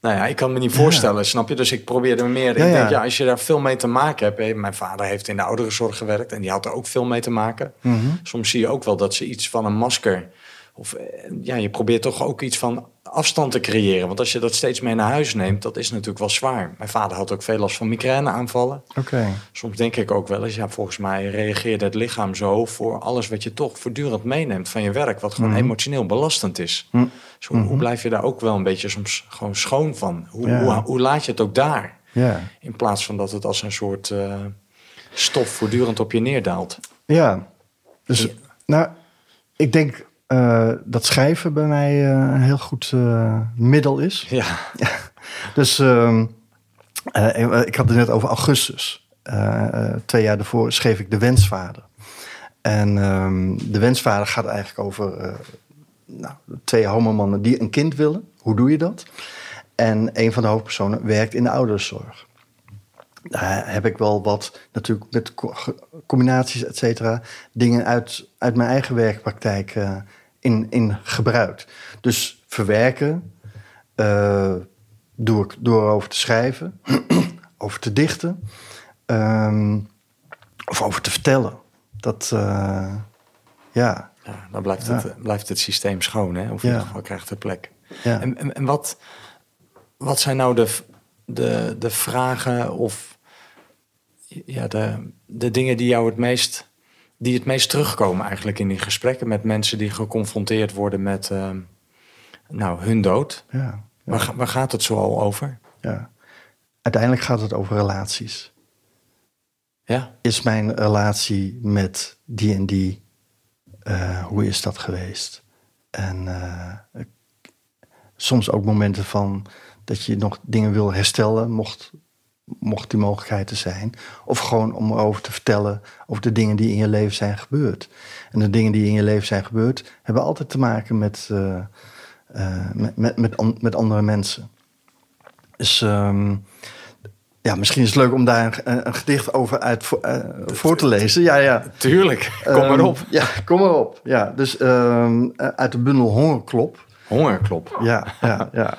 Nou ja, ik kan me niet voorstellen, snap je? Dus ik probeerde meer. Ja, ik denk, ja, als je daar veel mee te maken hebt. hè, Mijn vader heeft in de ouderenzorg gewerkt en die had er ook veel mee te maken. Mhm. Soms zie je ook wel dat ze iets van een masker. Of eh, ja, je probeert toch ook iets van afstand te creëren. Want als je dat steeds mee naar huis neemt, dat is natuurlijk wel zwaar. Mijn vader had ook veel last van migraineaanvallen. oké. Soms denk ik ook wel eens, ja, volgens mij reageert het lichaam zo voor alles wat je toch voortdurend meeneemt van je werk, wat gewoon emotioneel belastend is. Mhm. Dus hoe, hoe blijf je daar ook wel een beetje soms gewoon schoon van? Hoe, hoe, hoe laat je het ook daar? Ja. In plaats van dat het als een soort eh, stof voortdurend op je neerdaalt. Ja, dus Ja. nou, ik denk eh, dat schrijven bij mij eh, een heel goed eh, middel is. Ja, Dus ehm, eh, ik had het net over augustus. Twee jaar daarvoor schreef ik De Wensvader. En ehm, De Wensvader gaat eigenlijk over nou, twee homomannen die een kind willen. Hoe doe je dat? En een van de hoofdpersonen werkt in de ouderenzorg. Daar heb ik wel wat, natuurlijk met combinaties, et cetera, dingen uit, uit mijn eigen werkpraktijk eh, in, in gebruikt. Dus verwerken, eh, door, door over te schrijven, over te dichten, ehm, of over te vertellen. Dat, eh, ja, ja dan blijft, Ja. Het, blijft het systeem schoon, hè? of in ieder geval krijgt het plek. ja. En, en, en wat, wat zijn nou de, de, de vragen of ja, de, de dingen die jou het meest, die het meest terugkomen eigenlijk in die gesprekken met mensen die geconfronteerd worden met ehm, nou, hun dood? ja, ja, Waar, waar gaat het zoal over? ja. Uiteindelijk gaat het over relaties. Ja, Is mijn relatie met die en die, eh, hoe is dat geweest? En eh, soms ook momenten van dat je nog dingen wil herstellen, mocht, mocht die mogelijkheid er zijn. Of gewoon om erover te vertellen over de dingen die in je leven zijn gebeurd. En de dingen die in je leven zijn gebeurd, hebben altijd te maken met, eh, eh, met, met, met, an- met andere mensen. Dus ehm, ja, misschien is het leuk om daar een, een gedicht over uit voor, eh, voor te lezen. Ja, ja. tuurlijk. Kom maar Ehm, op. Ja, kom maar op. Ja, dus ehm, eh, uit de bundel Hongerklop. Hongerklop. Ja, ja, ja.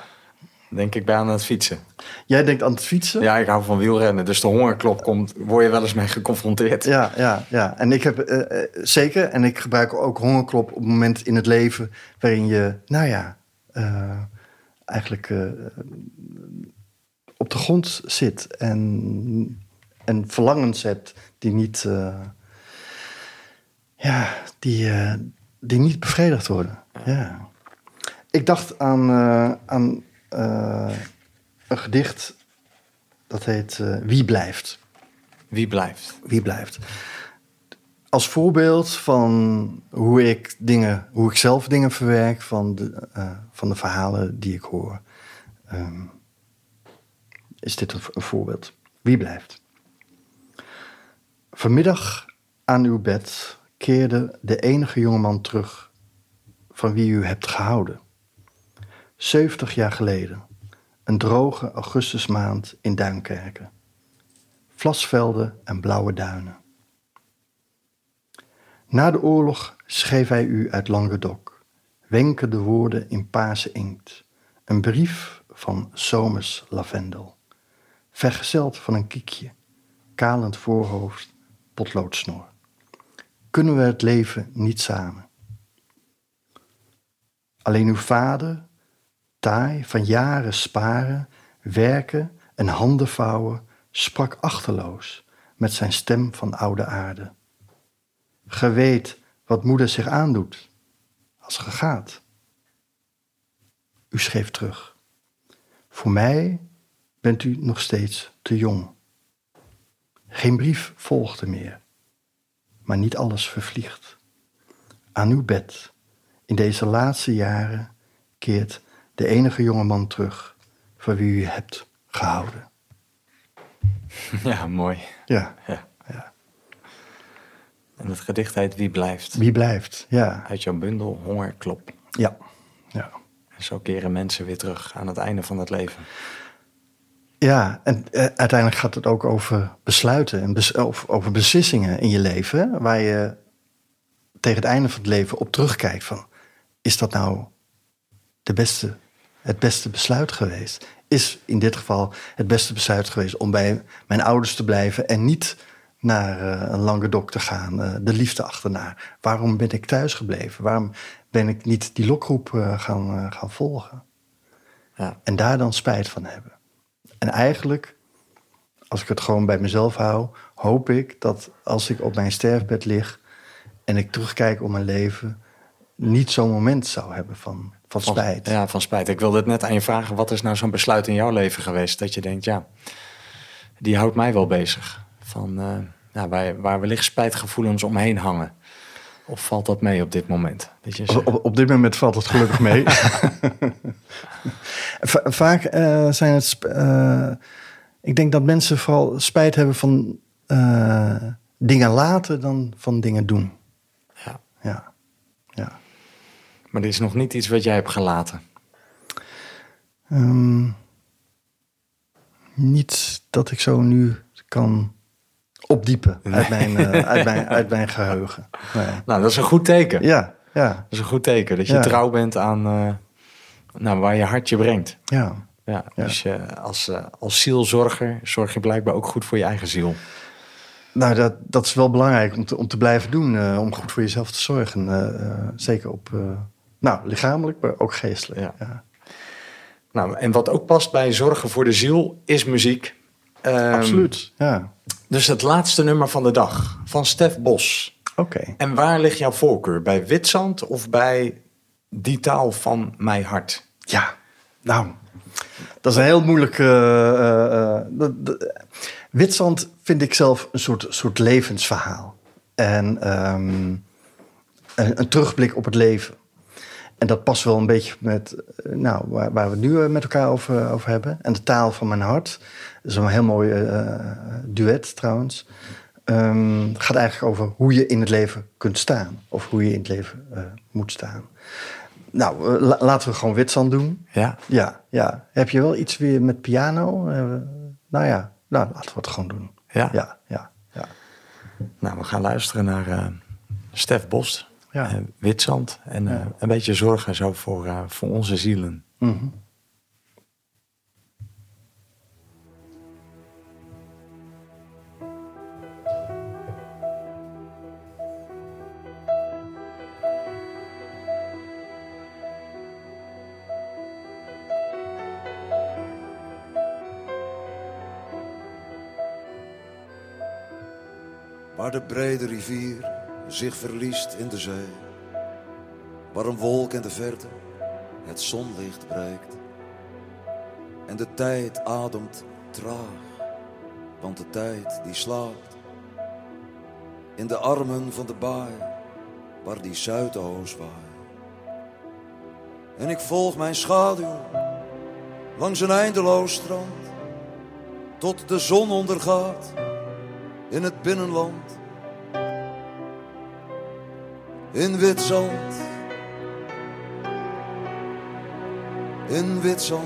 Denk ik bij aan het fietsen. Jij denkt aan het fietsen? Ja, ik hou van wielrennen. Dus de hongerklop komt, word je wel eens mee geconfronteerd. Ja, ja, ja. En ik heb eh, eh, zeker, en ik gebruik ook hongerklop op het moment in het leven waarin je, nou ja, eh, eigenlijk op de grond zit en, en verlangens hebt die niet, ja, die, die niet bevredigd worden. Ja. Ik dacht aan, aan een gedicht dat heet eh, Wie blijft. Wie blijft? Wie blijft. Als voorbeeld van hoe ik dingen, hoe ik zelf dingen verwerk van de, eh, van de verhalen die ik hoor, ehm, is dit een, een voorbeeld. Wie blijft? Vanmiddag aan uw bed keerde de enige jongeman terug van wie u hebt gehouden. 70 jaar geleden, een droge augustusmaand in Duinkerken vlasvelden en blauwe duinen. Na de oorlog schreef hij u uit Languedoc, wenken de woorden in paarse inkt, Een brief van zomers lavendel. Vergezeld van een kiekje. Kalend voorhoofd, potloodsnor. Kunnen we het leven niet samen? Alleen uw vader, taai van jaren sparen, werken en handen vouwen, sprak achterloos met zijn stem van oude aarde. Ge weet wat moeder zich aandoet als ge gaat. U schreef terug. Voor mij bent u nog steeds te jong. Geen brief volgde meer, maar niet alles vervliegt. Aan uw bed, in deze laatste jaren, keert de enige jongeman terug voor wie u hebt gehouden. Ja, mooi. Ja, Ja. ja. En het gedicht heet Wie blijft? Wie blijft? Ja, Uit jouw bundel Honger Klop. ja, ja. En zo keren mensen weer terug aan het einde van het leven. Ja, en eh, uiteindelijk gaat het ook over besluiten en bes of over beslissingen in je leven, waar je tegen het einde van het leven op terugkijkt van, is dat nou de beste, het beste besluit geweest? Is in dit geval het beste besluit geweest om bij mijn ouders te blijven en niet naar eh, een Languedoc te gaan, eh, de liefde achterna? Waarom ben ik thuis gebleven? Waarom ben ik niet die lokroep eh, gaan, gaan volgen? Ja. En daar dan spijt van hebben. En eigenlijk, als ik het gewoon bij mezelf hou, hoop ik dat als ik op mijn sterfbed lig en ik terugkijk op mijn leven, niet zo'n moment zou hebben van, van Van- spijt. Ja, van spijt. Ik wilde het net aan je vragen. Wat is nou zo'n besluit in jouw leven geweest? Dat je denkt, ja, die houdt mij wel bezig. Van, eh, ja, waar, waar wellicht spijtgevoelens omheen hangen. Of valt dat mee op dit moment? Dat je Op, op dit moment valt het gelukkig mee. Va- vaak eh, zijn het. eh, ik denk dat mensen vooral spijt hebben van dingen laten dan van dingen doen. Ja, ja. Maar er is nog niet iets wat jij hebt gelaten. Ehm, niet dat ik zo nu kan opdiepen uit, mijn, eh, uit, mijn, uit mijn geheugen. Nee. Nou, dat is een goed teken. Ja, ja, Dat is een goed teken. Dat je Ja. trouw bent aan eh, nou, waar je hart je brengt. ja. Ja, Ja. Dus je, als, eh, als zielzorger zorg je blijkbaar ook goed voor je eigen ziel. Nou, dat, dat is wel belangrijk om te, om te blijven doen. eh, om goed voor jezelf te zorgen. eh, eh, zeker op, eh, nou, lichamelijk, maar ook geestelijk. Ja. Ja. Nou, en wat ook past bij zorgen voor de ziel is muziek. Ehm, Absoluut, ja. Dus het laatste nummer van de dag van Stef Bos. Oké. En waar ligt jouw voorkeur? Bij Witzand of bij Die taal van mijn hart? Ja, nou, dat is een heel moeilijk. eh, eh, eh, Witzand vind ik zelf een soort, soort levensverhaal. En ehm, een, een terugblik op het leven. En dat past wel een beetje met eh, nou, waar, waar we het nu eh, met elkaar over, over hebben. En de taal van mijn hart. Dat is een heel mooi eh, duet trouwens. Ehm, het gaat eigenlijk over hoe je in het leven kunt staan. Of hoe je in het leven eh, moet staan. Nou, eh, la- laten we gewoon Witzand doen. Ja, Ja, ja. Heb je wel iets weer met piano? Eh, nou ja, nou, laten we het gewoon doen. ja. Ja, ja, ja. Nou, we gaan luisteren naar eh Stef Bos. Ja. eh, Witzand. En eh, Ja. een beetje zorgen zo voor, eh, voor onze zielen. Mhm. Waar de brede rivier zich verliest in de zee. Waar een wolk in de verte het zonlicht breekt. En de tijd ademt traag, want de tijd die slaapt. In de armen van de baai, waar die zuidoost waait. En ik volg mijn schaduw langs een eindeloos strand. Tot de zon ondergaat in het binnenland. In wit zand. In wit zand.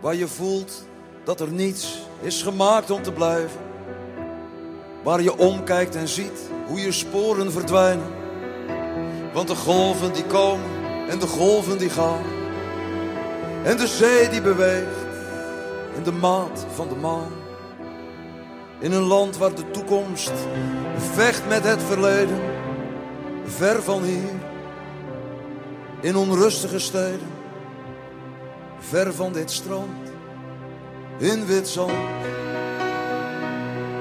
Waar je voelt dat er niets is gemaakt om te blijven. Waar je omkijkt en ziet hoe je sporen verdwijnen. Want de golven die komen en de golven die gaan. En de zee die beweegt in de maat van de maan. In een land waar de toekomst vecht met het verleden. Ver van hier. In onrustige steden. Ver van dit strand. In wit zand.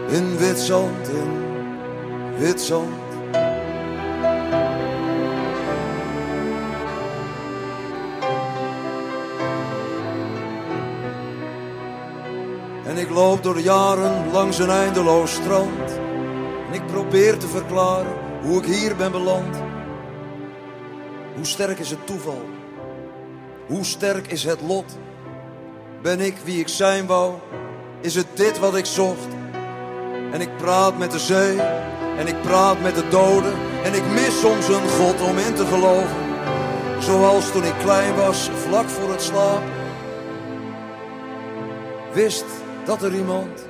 In wit zand, in wit zand. Loop door jaren langs een eindeloos strand. En ik probeer te verklaren hoe ik hier ben beland. Hoe sterk is het toeval? Hoe sterk is het lot? Ben ik wie ik zijn wou? Is het dit wat ik zocht? En ik praat met de zee en ik praat met de doden. En ik mis soms een God om in te geloven. Zoals toen ik klein was, vlak voor het slapen. Wist dat er iemand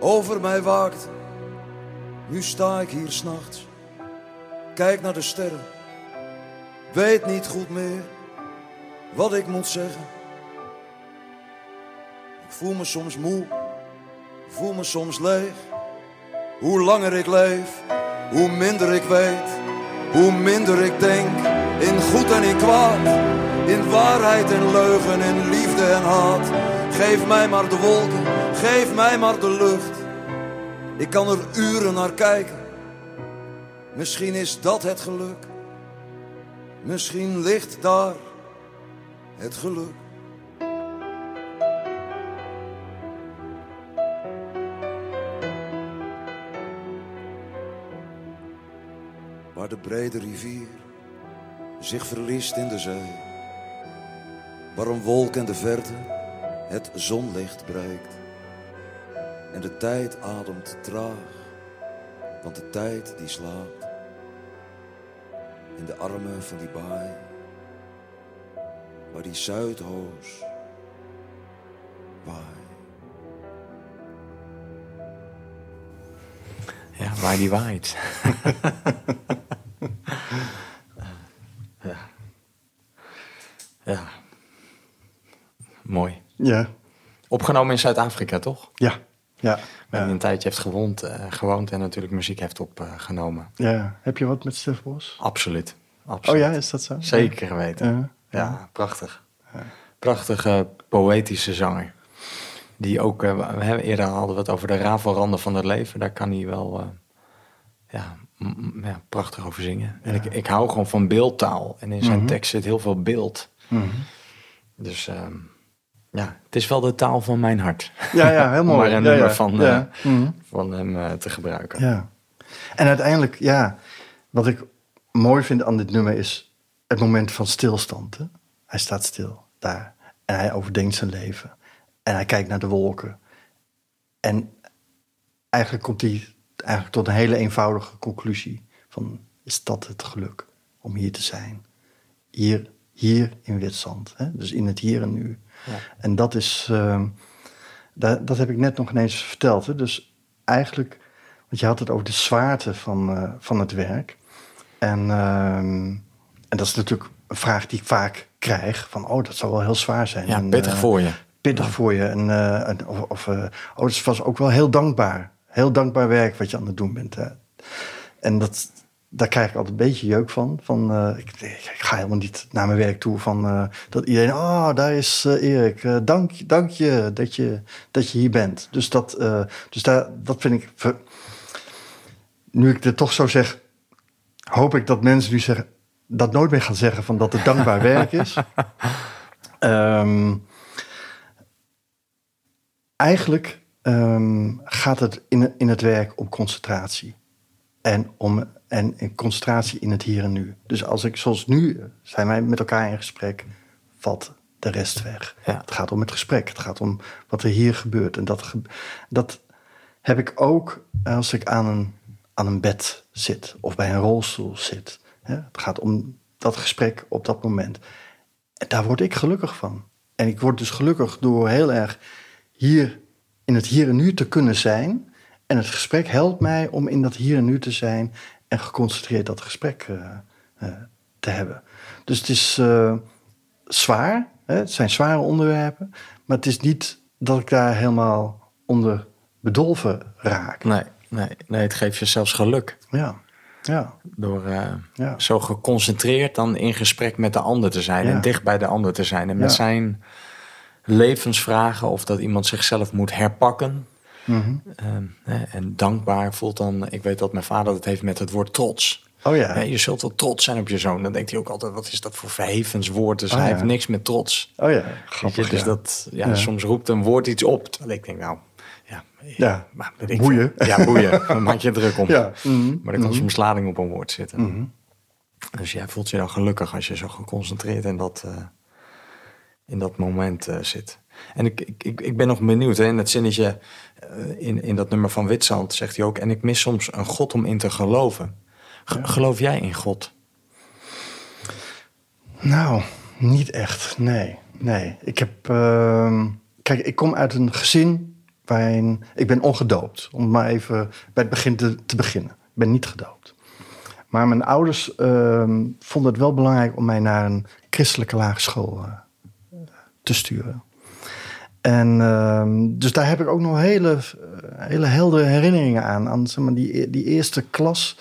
over mij waakt. Nu sta ik hier s'nachts, kijk naar de sterren. Weet niet goed meer wat ik moet zeggen. Ik voel me soms moe, voel me soms leeg. Hoe langer ik leef, hoe minder ik weet. Hoe minder ik denk in goed en in kwaad. In waarheid en leugen, in liefde en haat. Geef mij maar de wolken, geef mij maar de lucht. Ik kan er uren naar kijken. Misschien is dat het geluk. Misschien ligt daar het geluk. Waar de brede rivier zich verliest in de zee. Waar een wolk in de verte het zonlicht bereikt. En de tijd ademt traag, want de tijd die slaapt. In de armen van die baai, waar die Zuidhoos waait. Ja, waar die waait. ja. Ja. Mooi. Ja, Opgenomen in Zuid-Afrika, toch? ja, ja. Hij ja. een tijdje heeft gewoond, eh, gewoond en natuurlijk muziek heeft opgenomen. ja. Heb je wat met Stef Bos? Absoluut. Oh Absoluut. ja, is dat zo? Zeker weten. Ja. Ja, prachtig. Prachtige poëtische zanger. Die ook, eh, we hebben eerder hadden we het over de rafelranden van het leven. Daar kan hij wel eh, ja, ja, prachtig over zingen. En ik, ik hou gewoon van beeldtaal. En in zijn Mhm. tekst zit heel veel beeld. Mhm. Dus ehm, ja, het is wel de taal van mijn hart. Ja, ja, heel Om mooi. maar een ja, nummer ja. van, eh, Mhm. van hem eh, te gebruiken. Ja. En uiteindelijk, ja, wat ik mooi vind aan dit nummer is het moment van stilstand. Hè? Hij staat stil daar en hij overdenkt zijn leven. En hij kijkt naar de wolken. En eigenlijk komt hij eigenlijk tot een hele eenvoudige conclusie van is dat het geluk om hier te zijn? Hier, hier in Witzand, hè? dus in het hier en nu. En dat is, ehm, dat, dat heb ik net nog ineens verteld. Hè? Dus eigenlijk, want je had het over de zwaarte van, eh, van het werk. En, ehm, en dat is natuurlijk een vraag die ik vaak krijg: van oh, dat zou wel heel zwaar zijn. Ja, En, pittig eh, voor je. pittig voor je. En, eh, en- of, of oh, het was ook wel heel dankbaar. Heel dankbaar werk wat je aan het doen bent. Hè. En dat, daar krijg ik altijd een beetje jeuk van. van eh, ik, ik ga helemaal niet naar mijn werk toe van eh, dat iedereen, oh, daar is eh, Erik. Dank, dank je dat, je dat je hier bent. Dus dat, dus daar, dat vind ik. ver- Nu ik dit toch zo zeg, hoop ik dat mensen nu zeggen, dat nooit meer gaan zeggen van dat het dankbaar werk is. Ehm, eigenlijk ehm, gaat het in, in het werk om concentratie. En om en, en concentratie in het hier en nu. Dus als ik, zoals nu, zijn wij met elkaar in gesprek, valt de rest weg. Ja. Het gaat om het gesprek. Het gaat om wat er hier gebeurt. En dat, dat heb ik ook als ik aan een, aan een bed zit of bij een rolstoel zit. Het gaat om dat gesprek op dat moment. En daar word ik gelukkig van. En ik word dus gelukkig door heel erg hier in het hier en nu te kunnen zijn. En het gesprek helpt mij om in dat hier en nu te zijn en geconcentreerd dat gesprek eh, eh, te hebben. Dus het is eh, zwaar, hè? het zijn zware onderwerpen, maar het is niet dat ik daar helemaal onder bedolven raak. Nee, nee, nee, het geeft je zelfs geluk. Ja, ja, Door ja. zo geconcentreerd dan in gesprek met de ander te zijn. Ja. En dicht bij de ander te zijn. En met Ja. zijn levensvragen of dat iemand zichzelf moet herpakken. Mhm. Ehm, en dankbaar voelt dan... Ik weet dat mijn vader dat heeft met het woord trots. Oh ja, je zult wel trots zijn op je zoon. Dan denkt hij ook altijd, wat is dat voor verhevens woord? Dus Oh hij ja. heeft niks met trots. oh ja, je, grappig. dus ja. dat, ja, soms roept een woord iets op. Terwijl ik denk, nou, ja, Ja, maar ik boeien. Ja, boeien. Dan maak je druk om. Ja. mhm. Maar er kan soms lading op een woord zitten. Mhm. Dus jij voelt je dan gelukkig als je zo geconcentreerd in dat, eh, in dat moment eh, zit. En ik, ik, ik, ben nog benieuwd, hè, in het zinnetje eh, in, in dat nummer van Witsand zegt hij ook... en ik mis soms een God om in te geloven. Ge- Geloof jij in God? Nou, niet echt. Nee, nee. Ik heb. ehm, kijk, ik kom uit een gezin waarin. Ik ben ongedoopt. Om maar even bij het begin te, te beginnen. Ik ben niet gedoopt. Maar mijn ouders ehm, vonden het wel belangrijk om mij naar een christelijke lagere school eh, te sturen. En ehm, dus daar heb ik ook nog hele, hele heldere herinneringen aan. Aan zeg maar, die, die eerste klas.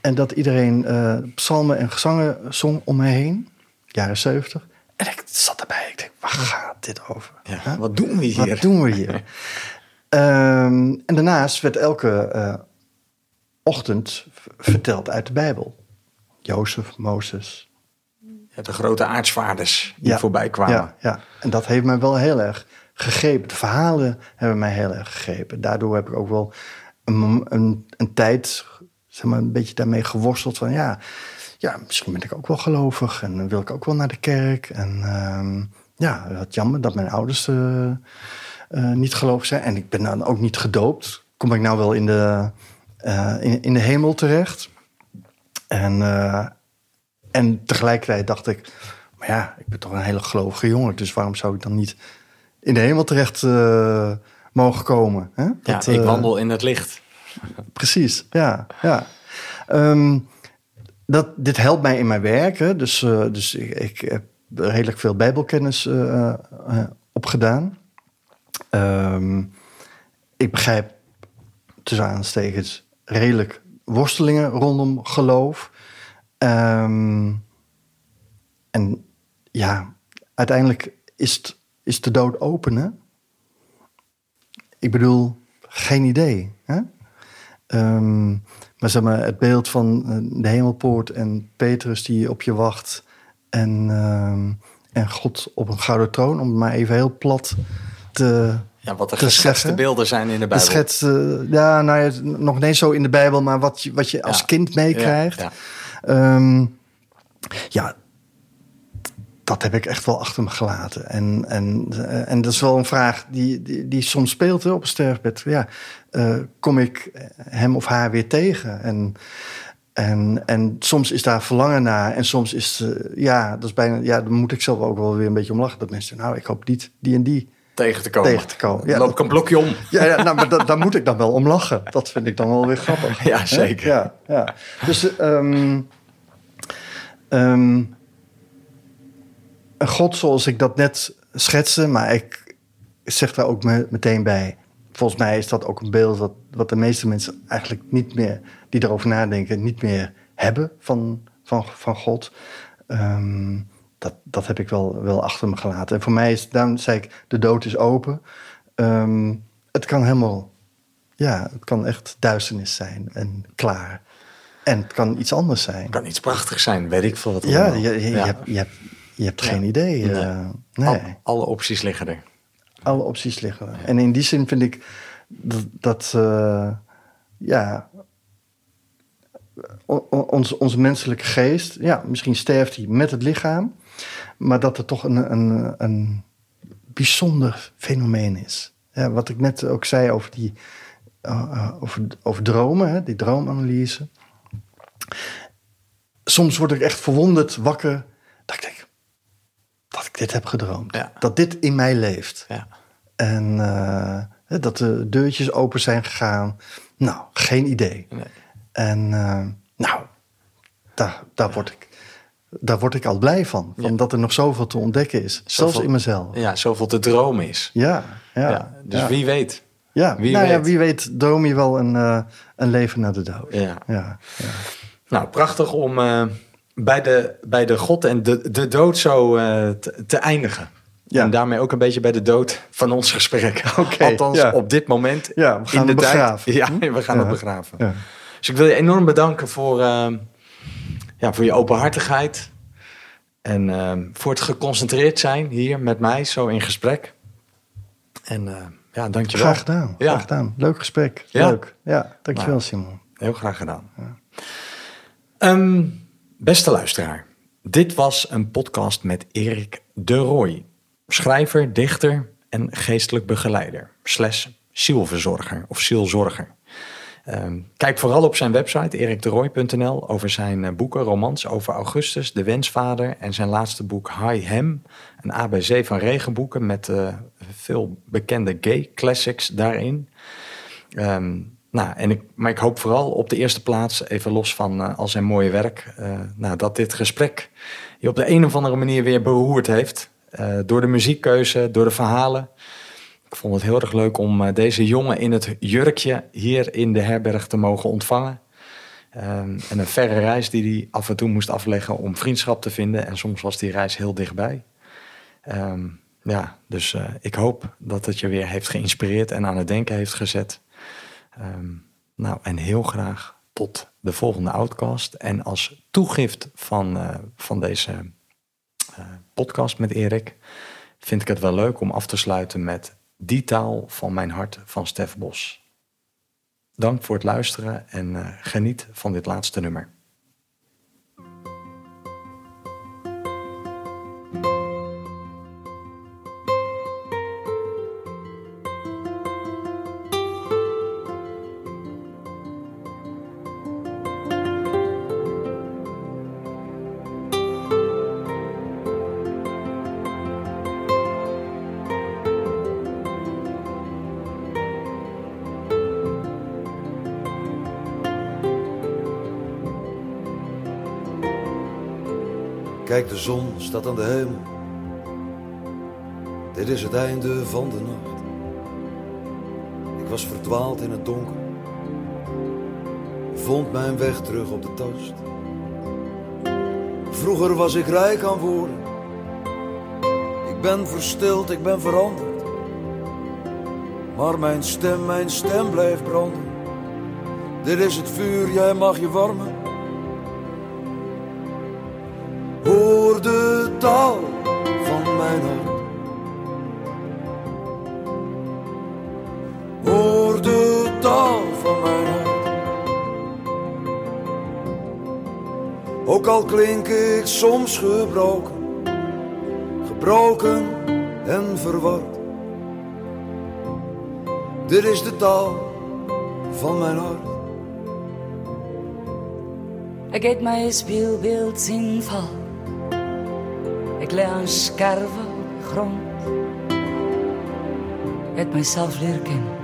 En dat iedereen eh, psalmen en gezangen zong om me heen. Jaren zeventig. En ik zat erbij. Ik denk, waar gaat dit over? Ja, Huh? wat doen we hier? Wat doen we hier? Ehm, en daarnaast werd elke eh, ochtend verteld uit de Bijbel. Jozef, Mozes. Ja, de grote aartsvaarders die Ja, voorbij kwamen. Ja, ja, en dat heeft mij wel heel erg gegrepen. De verhalen hebben mij heel erg gegrepen. Daardoor heb ik ook wel een, een, een tijd zeg maar, een beetje daarmee geworsteld van ja, ja, misschien ben ik ook wel gelovig en wil ik ook wel naar de kerk. En ehm, ja, wat jammer dat mijn ouders eh, eh, niet gelovig zijn. En ik ben dan ook niet gedoopt. Kom ik nou wel in de, eh, in, in de hemel terecht? En, en tegelijkertijd dacht ik, maar ja, ik ben toch een hele gelovige jongen. Dus waarom zou ik dan niet in de hemel terecht eh, mogen komen? Hè? Ja, ik eh, wandel in het licht. Precies, ja. ja. Ehm, dat, dit helpt mij in mijn werk. Hè. Dus, eh, dus ik, ik heb redelijk veel bijbelkennis opgedaan. Ehm, ik begrijp tussen aanstekens redelijk worstelingen rondom geloof. Ehm, en ja, uiteindelijk is, het, is de dood open, hè? Ik bedoel, geen idee. Hè? Ehm, maar zeg maar, het beeld van eh, de hemelpoort en Petrus die op je wacht. En, ehm, en God op een gouden troon, om het maar even heel plat te, Ja, wat de te geschetste zeggen. beelden zijn in de Bijbel. schets. eh, ja, nou ja, nog niet zo in de Bijbel, maar wat je, wat je als kind meekrijgt. Ja, Ehm, ja, dat heb ik echt wel achter me gelaten. En, en, eh, en dat is wel een vraag die, die, die soms speelt hè, op een sterfbed. Ja, eh, kom ik hem of haar weer tegen? En, en, en soms is daar verlangen naar. En soms is, eh, ja, dat is bijna, ja, dan moet ik zelf ook wel weer een beetje om lachen. Dat mensen, nou, ik hoop niet die en die. tegen te komen. Tegen te komen, ja. Dan loop ik een blokje om. Ja, ja nou, maar da- daar moet ik dan wel om lachen. Dat vind ik dan wel weer grappig. Ja, zeker. Ja, ja. Dus een God zoals ik dat net schetste, maar ik zeg daar ook me- meteen bij. Volgens mij is dat ook een beeld wat, wat de meeste mensen eigenlijk niet meer, die erover nadenken, niet meer hebben van, van, van God. Ehm, dat, dat heb ik wel, wel achter me gelaten. En voor mij is, daarom zei ik, de dood is open. Ehm, het kan helemaal, ja, het kan echt duisternis zijn en klaar. En het kan iets anders zijn. kan iets prachtigs zijn, weet ik veel wat. Ja, je, je, je Ja. hebt, je hebt, je hebt Ja. geen idee. Nee. eh, nee, Al- alle opties liggen er. alle opties liggen. er. En in die zin vind ik dat, dat eh, ja, o- o- onze, menselijke geest, ja, misschien sterft hij met het lichaam, maar dat er toch een, een, een bijzonder fenomeen is. Ja, wat ik net ook zei over die eh, over, over dromen, hè, die droomanalyse. Soms word ik echt verwonderd wakker dat ik denk dat ik dit heb gedroomd. Ja. Dat dit in mij leeft. Ja. En, eh, dat de deurtjes open zijn gegaan. Nou, geen idee. Nee. En eh, nou, daar, daar, word ik, daar word ik al blij van. van Ja. Dat er nog zoveel te ontdekken is. Zelfs in mezelf. Ja, zoveel te dromen is. Ja, ja. Ja, dus ja. wie weet. Ja, wie nou ja, weet. wie weet droom je wel een, eh, een leven na de dood. Ja. Ja, ja. Nou, prachtig om bij, de, bij de God en de, de dood zo eh, te, te eindigen. Ja. En daarmee ook een beetje bij de dood van ons gesprek. Oké, Althans, ja. op dit moment. Ja, we gaan in de het tijd. begraven. Ja, Hm? we gaan het begraven. Dus ik wil je enorm bedanken voor, eh, ja, voor je openhartigheid. En eh, voor het geconcentreerd zijn hier met mij, zo in gesprek. En ja, dankjewel. Graag gedaan. Graag gedaan. Leuk gesprek. Leuk. Ja, dankjewel Nou. Simon. Heel graag gedaan. Ehm, beste luisteraar, dit was een podcast met Erik de Rooij. Schrijver, dichter en geestelijk begeleider. Slash zielverzorger of zielzorger. Ehm, kijk vooral op zijn website erikderooij.nl over zijn eh, boeken, romans over Augustus, de wensvader en zijn laatste boek High Hem. Een ABC van regenboeken met eh, veel bekende gay classics daarin. Ehm, nou, en ik, maar ik hoop vooral op de eerste plaats, even los van eh, al zijn mooie werk, eh, nou, dat dit gesprek je op de een of andere manier weer beroerd heeft. Eh, door de muziekkeuze, door de verhalen. Ik vond het heel erg leuk om deze jongen in het jurkje hier in de herberg te mogen ontvangen. Ehm, en een verre reis die hij af en toe moest afleggen om vriendschap te vinden. En soms was die reis heel dichtbij. Ehm, ja, dus ik hoop dat het je weer heeft geïnspireerd en aan het denken heeft gezet. Ehm, nou, en heel graag tot de volgende Outcast. En als toegift van, eh, van deze eh, podcast met Erik, vind ik het wel leuk om af te sluiten met Die taal van mijn hart van Stef Bos. Dank voor het luisteren en eh, geniet van dit laatste nummer. Zon staat aan de hemel. Dit is het einde van de nacht. Ik was verdwaald in het donker. Vond mijn weg terug op de tast. Vroeger was ik rijk aan woorden. Ik ben verstild, ik ben veranderd. Maar mijn stem, mijn stem blijft branden. Dit is het vuur, jij mag je warmen. Soms gebroken, gebroken en verward. Dit is de taal van mijn hart. Ik eet mijn speelbeeld zien val. Ik leg een scherven grond. Ik heb mijzelf leren kennen.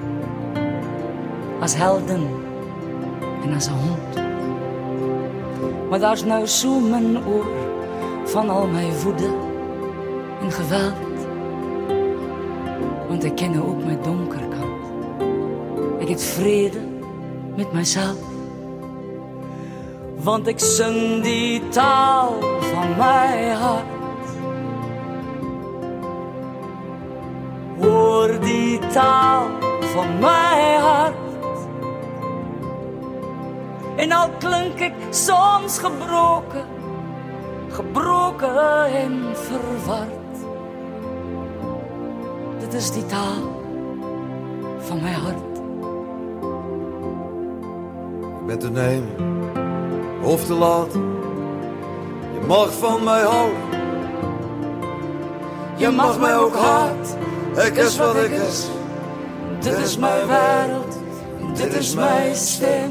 Als helden en als een hond. Maar daar is nou zo mijn oor van al mijn woede en geweld. Want ik ken ook mijn donkerkant. Ik heb vrede met mijzelf. Want ik zing die taal van mijn hart. Hoor die taal van mijn hart. En al klink ik soms gebroken, en verward. Dit is die taal van mijn hart. Ik ben te nemen of te laten. Je mag van mij houden. Je mag mij ook haat. Ik is wat ik is. Dit is mijn wereld, dit is mijn stem.